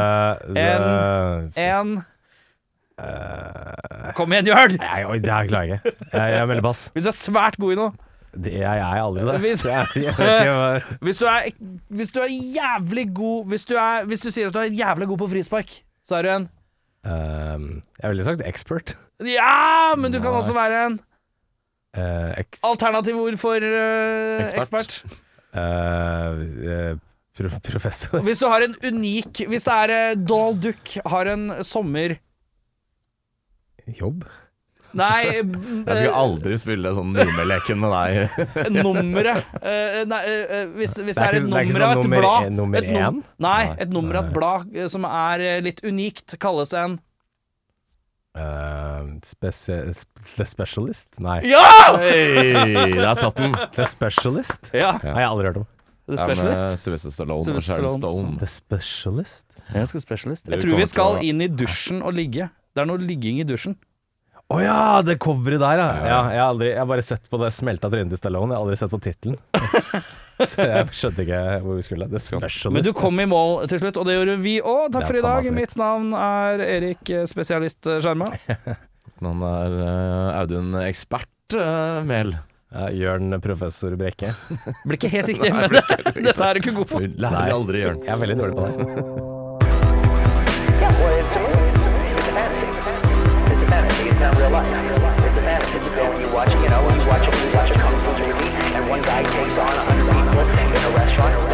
the- en Eh, Kom igjen, Jørn! Nei, oi, det her klarer jeg ikke. Jeg, jeg melder pass. Hvis du er svært god i noe. Det, er jeg er aldri det. Hvis- Jeg, jeg vet ikke hva Hvis du er, hvis du er jævlig god hvis du, er, hvis du sier at du er jævlig god på frispark, så er du en Ehm, Jeg ville sagt expert. Ja, men du kan Nei. også være en Uh, ex, alternativ ord for uh, Ekspert. ekspert. eh, eh, pro, professor. Hvis du har en unik Hvis det er Donald Duck har en sommer Jobb? Nei, Jeg skal aldri spille sånn mimeleken med deg. eh, nummeret eh, Nei, eh, hvis, hvis det er ikke- et det er ikke nummer av sånn et nummer blad nummer én? num- Nei, Nei. et nummer av et blad eh, som er eh, litt unikt, kalles en Uh, the Specialist? Nei. Ja! Hey, der satt den. The Specialist? Ja, Nei, jeg har aldri hørt om. The Specialist? Ja. Sylvester Stallone Sylvester Sharon Stallone. The Specialist? Jeg skal specialist. Jeg tror vi skal inn i dusjen og ligge. Det er noe ligging i dusjen. Å ja, det coveret der, ja. ja jeg, har aldri, jeg har bare sett på det smelta trynet til Stallone. Jeg har aldri sett på tittelen. Så jeg skjønte ikke hvor vi skulle. Det Specialist. Men du kom i mål til slutt, og det gjorde vi òg. Takk for i dag. Mitt navn er Erik eh, Spesialist eh, Skjerma. Han er uh, Audun Ekspert uh, Mehl. ja, Jørn Professor Brekke. Blir ikke helt riktig, men dette er du ikke god på. Du lærer aldri, Jørn. Jeg er veldig dårlig på det. It's not real life. It's a fantasy. You go and you watch, you know, you watch, it, you watch a kung fu movie, and one guy takes on a hundred people in a restaurant.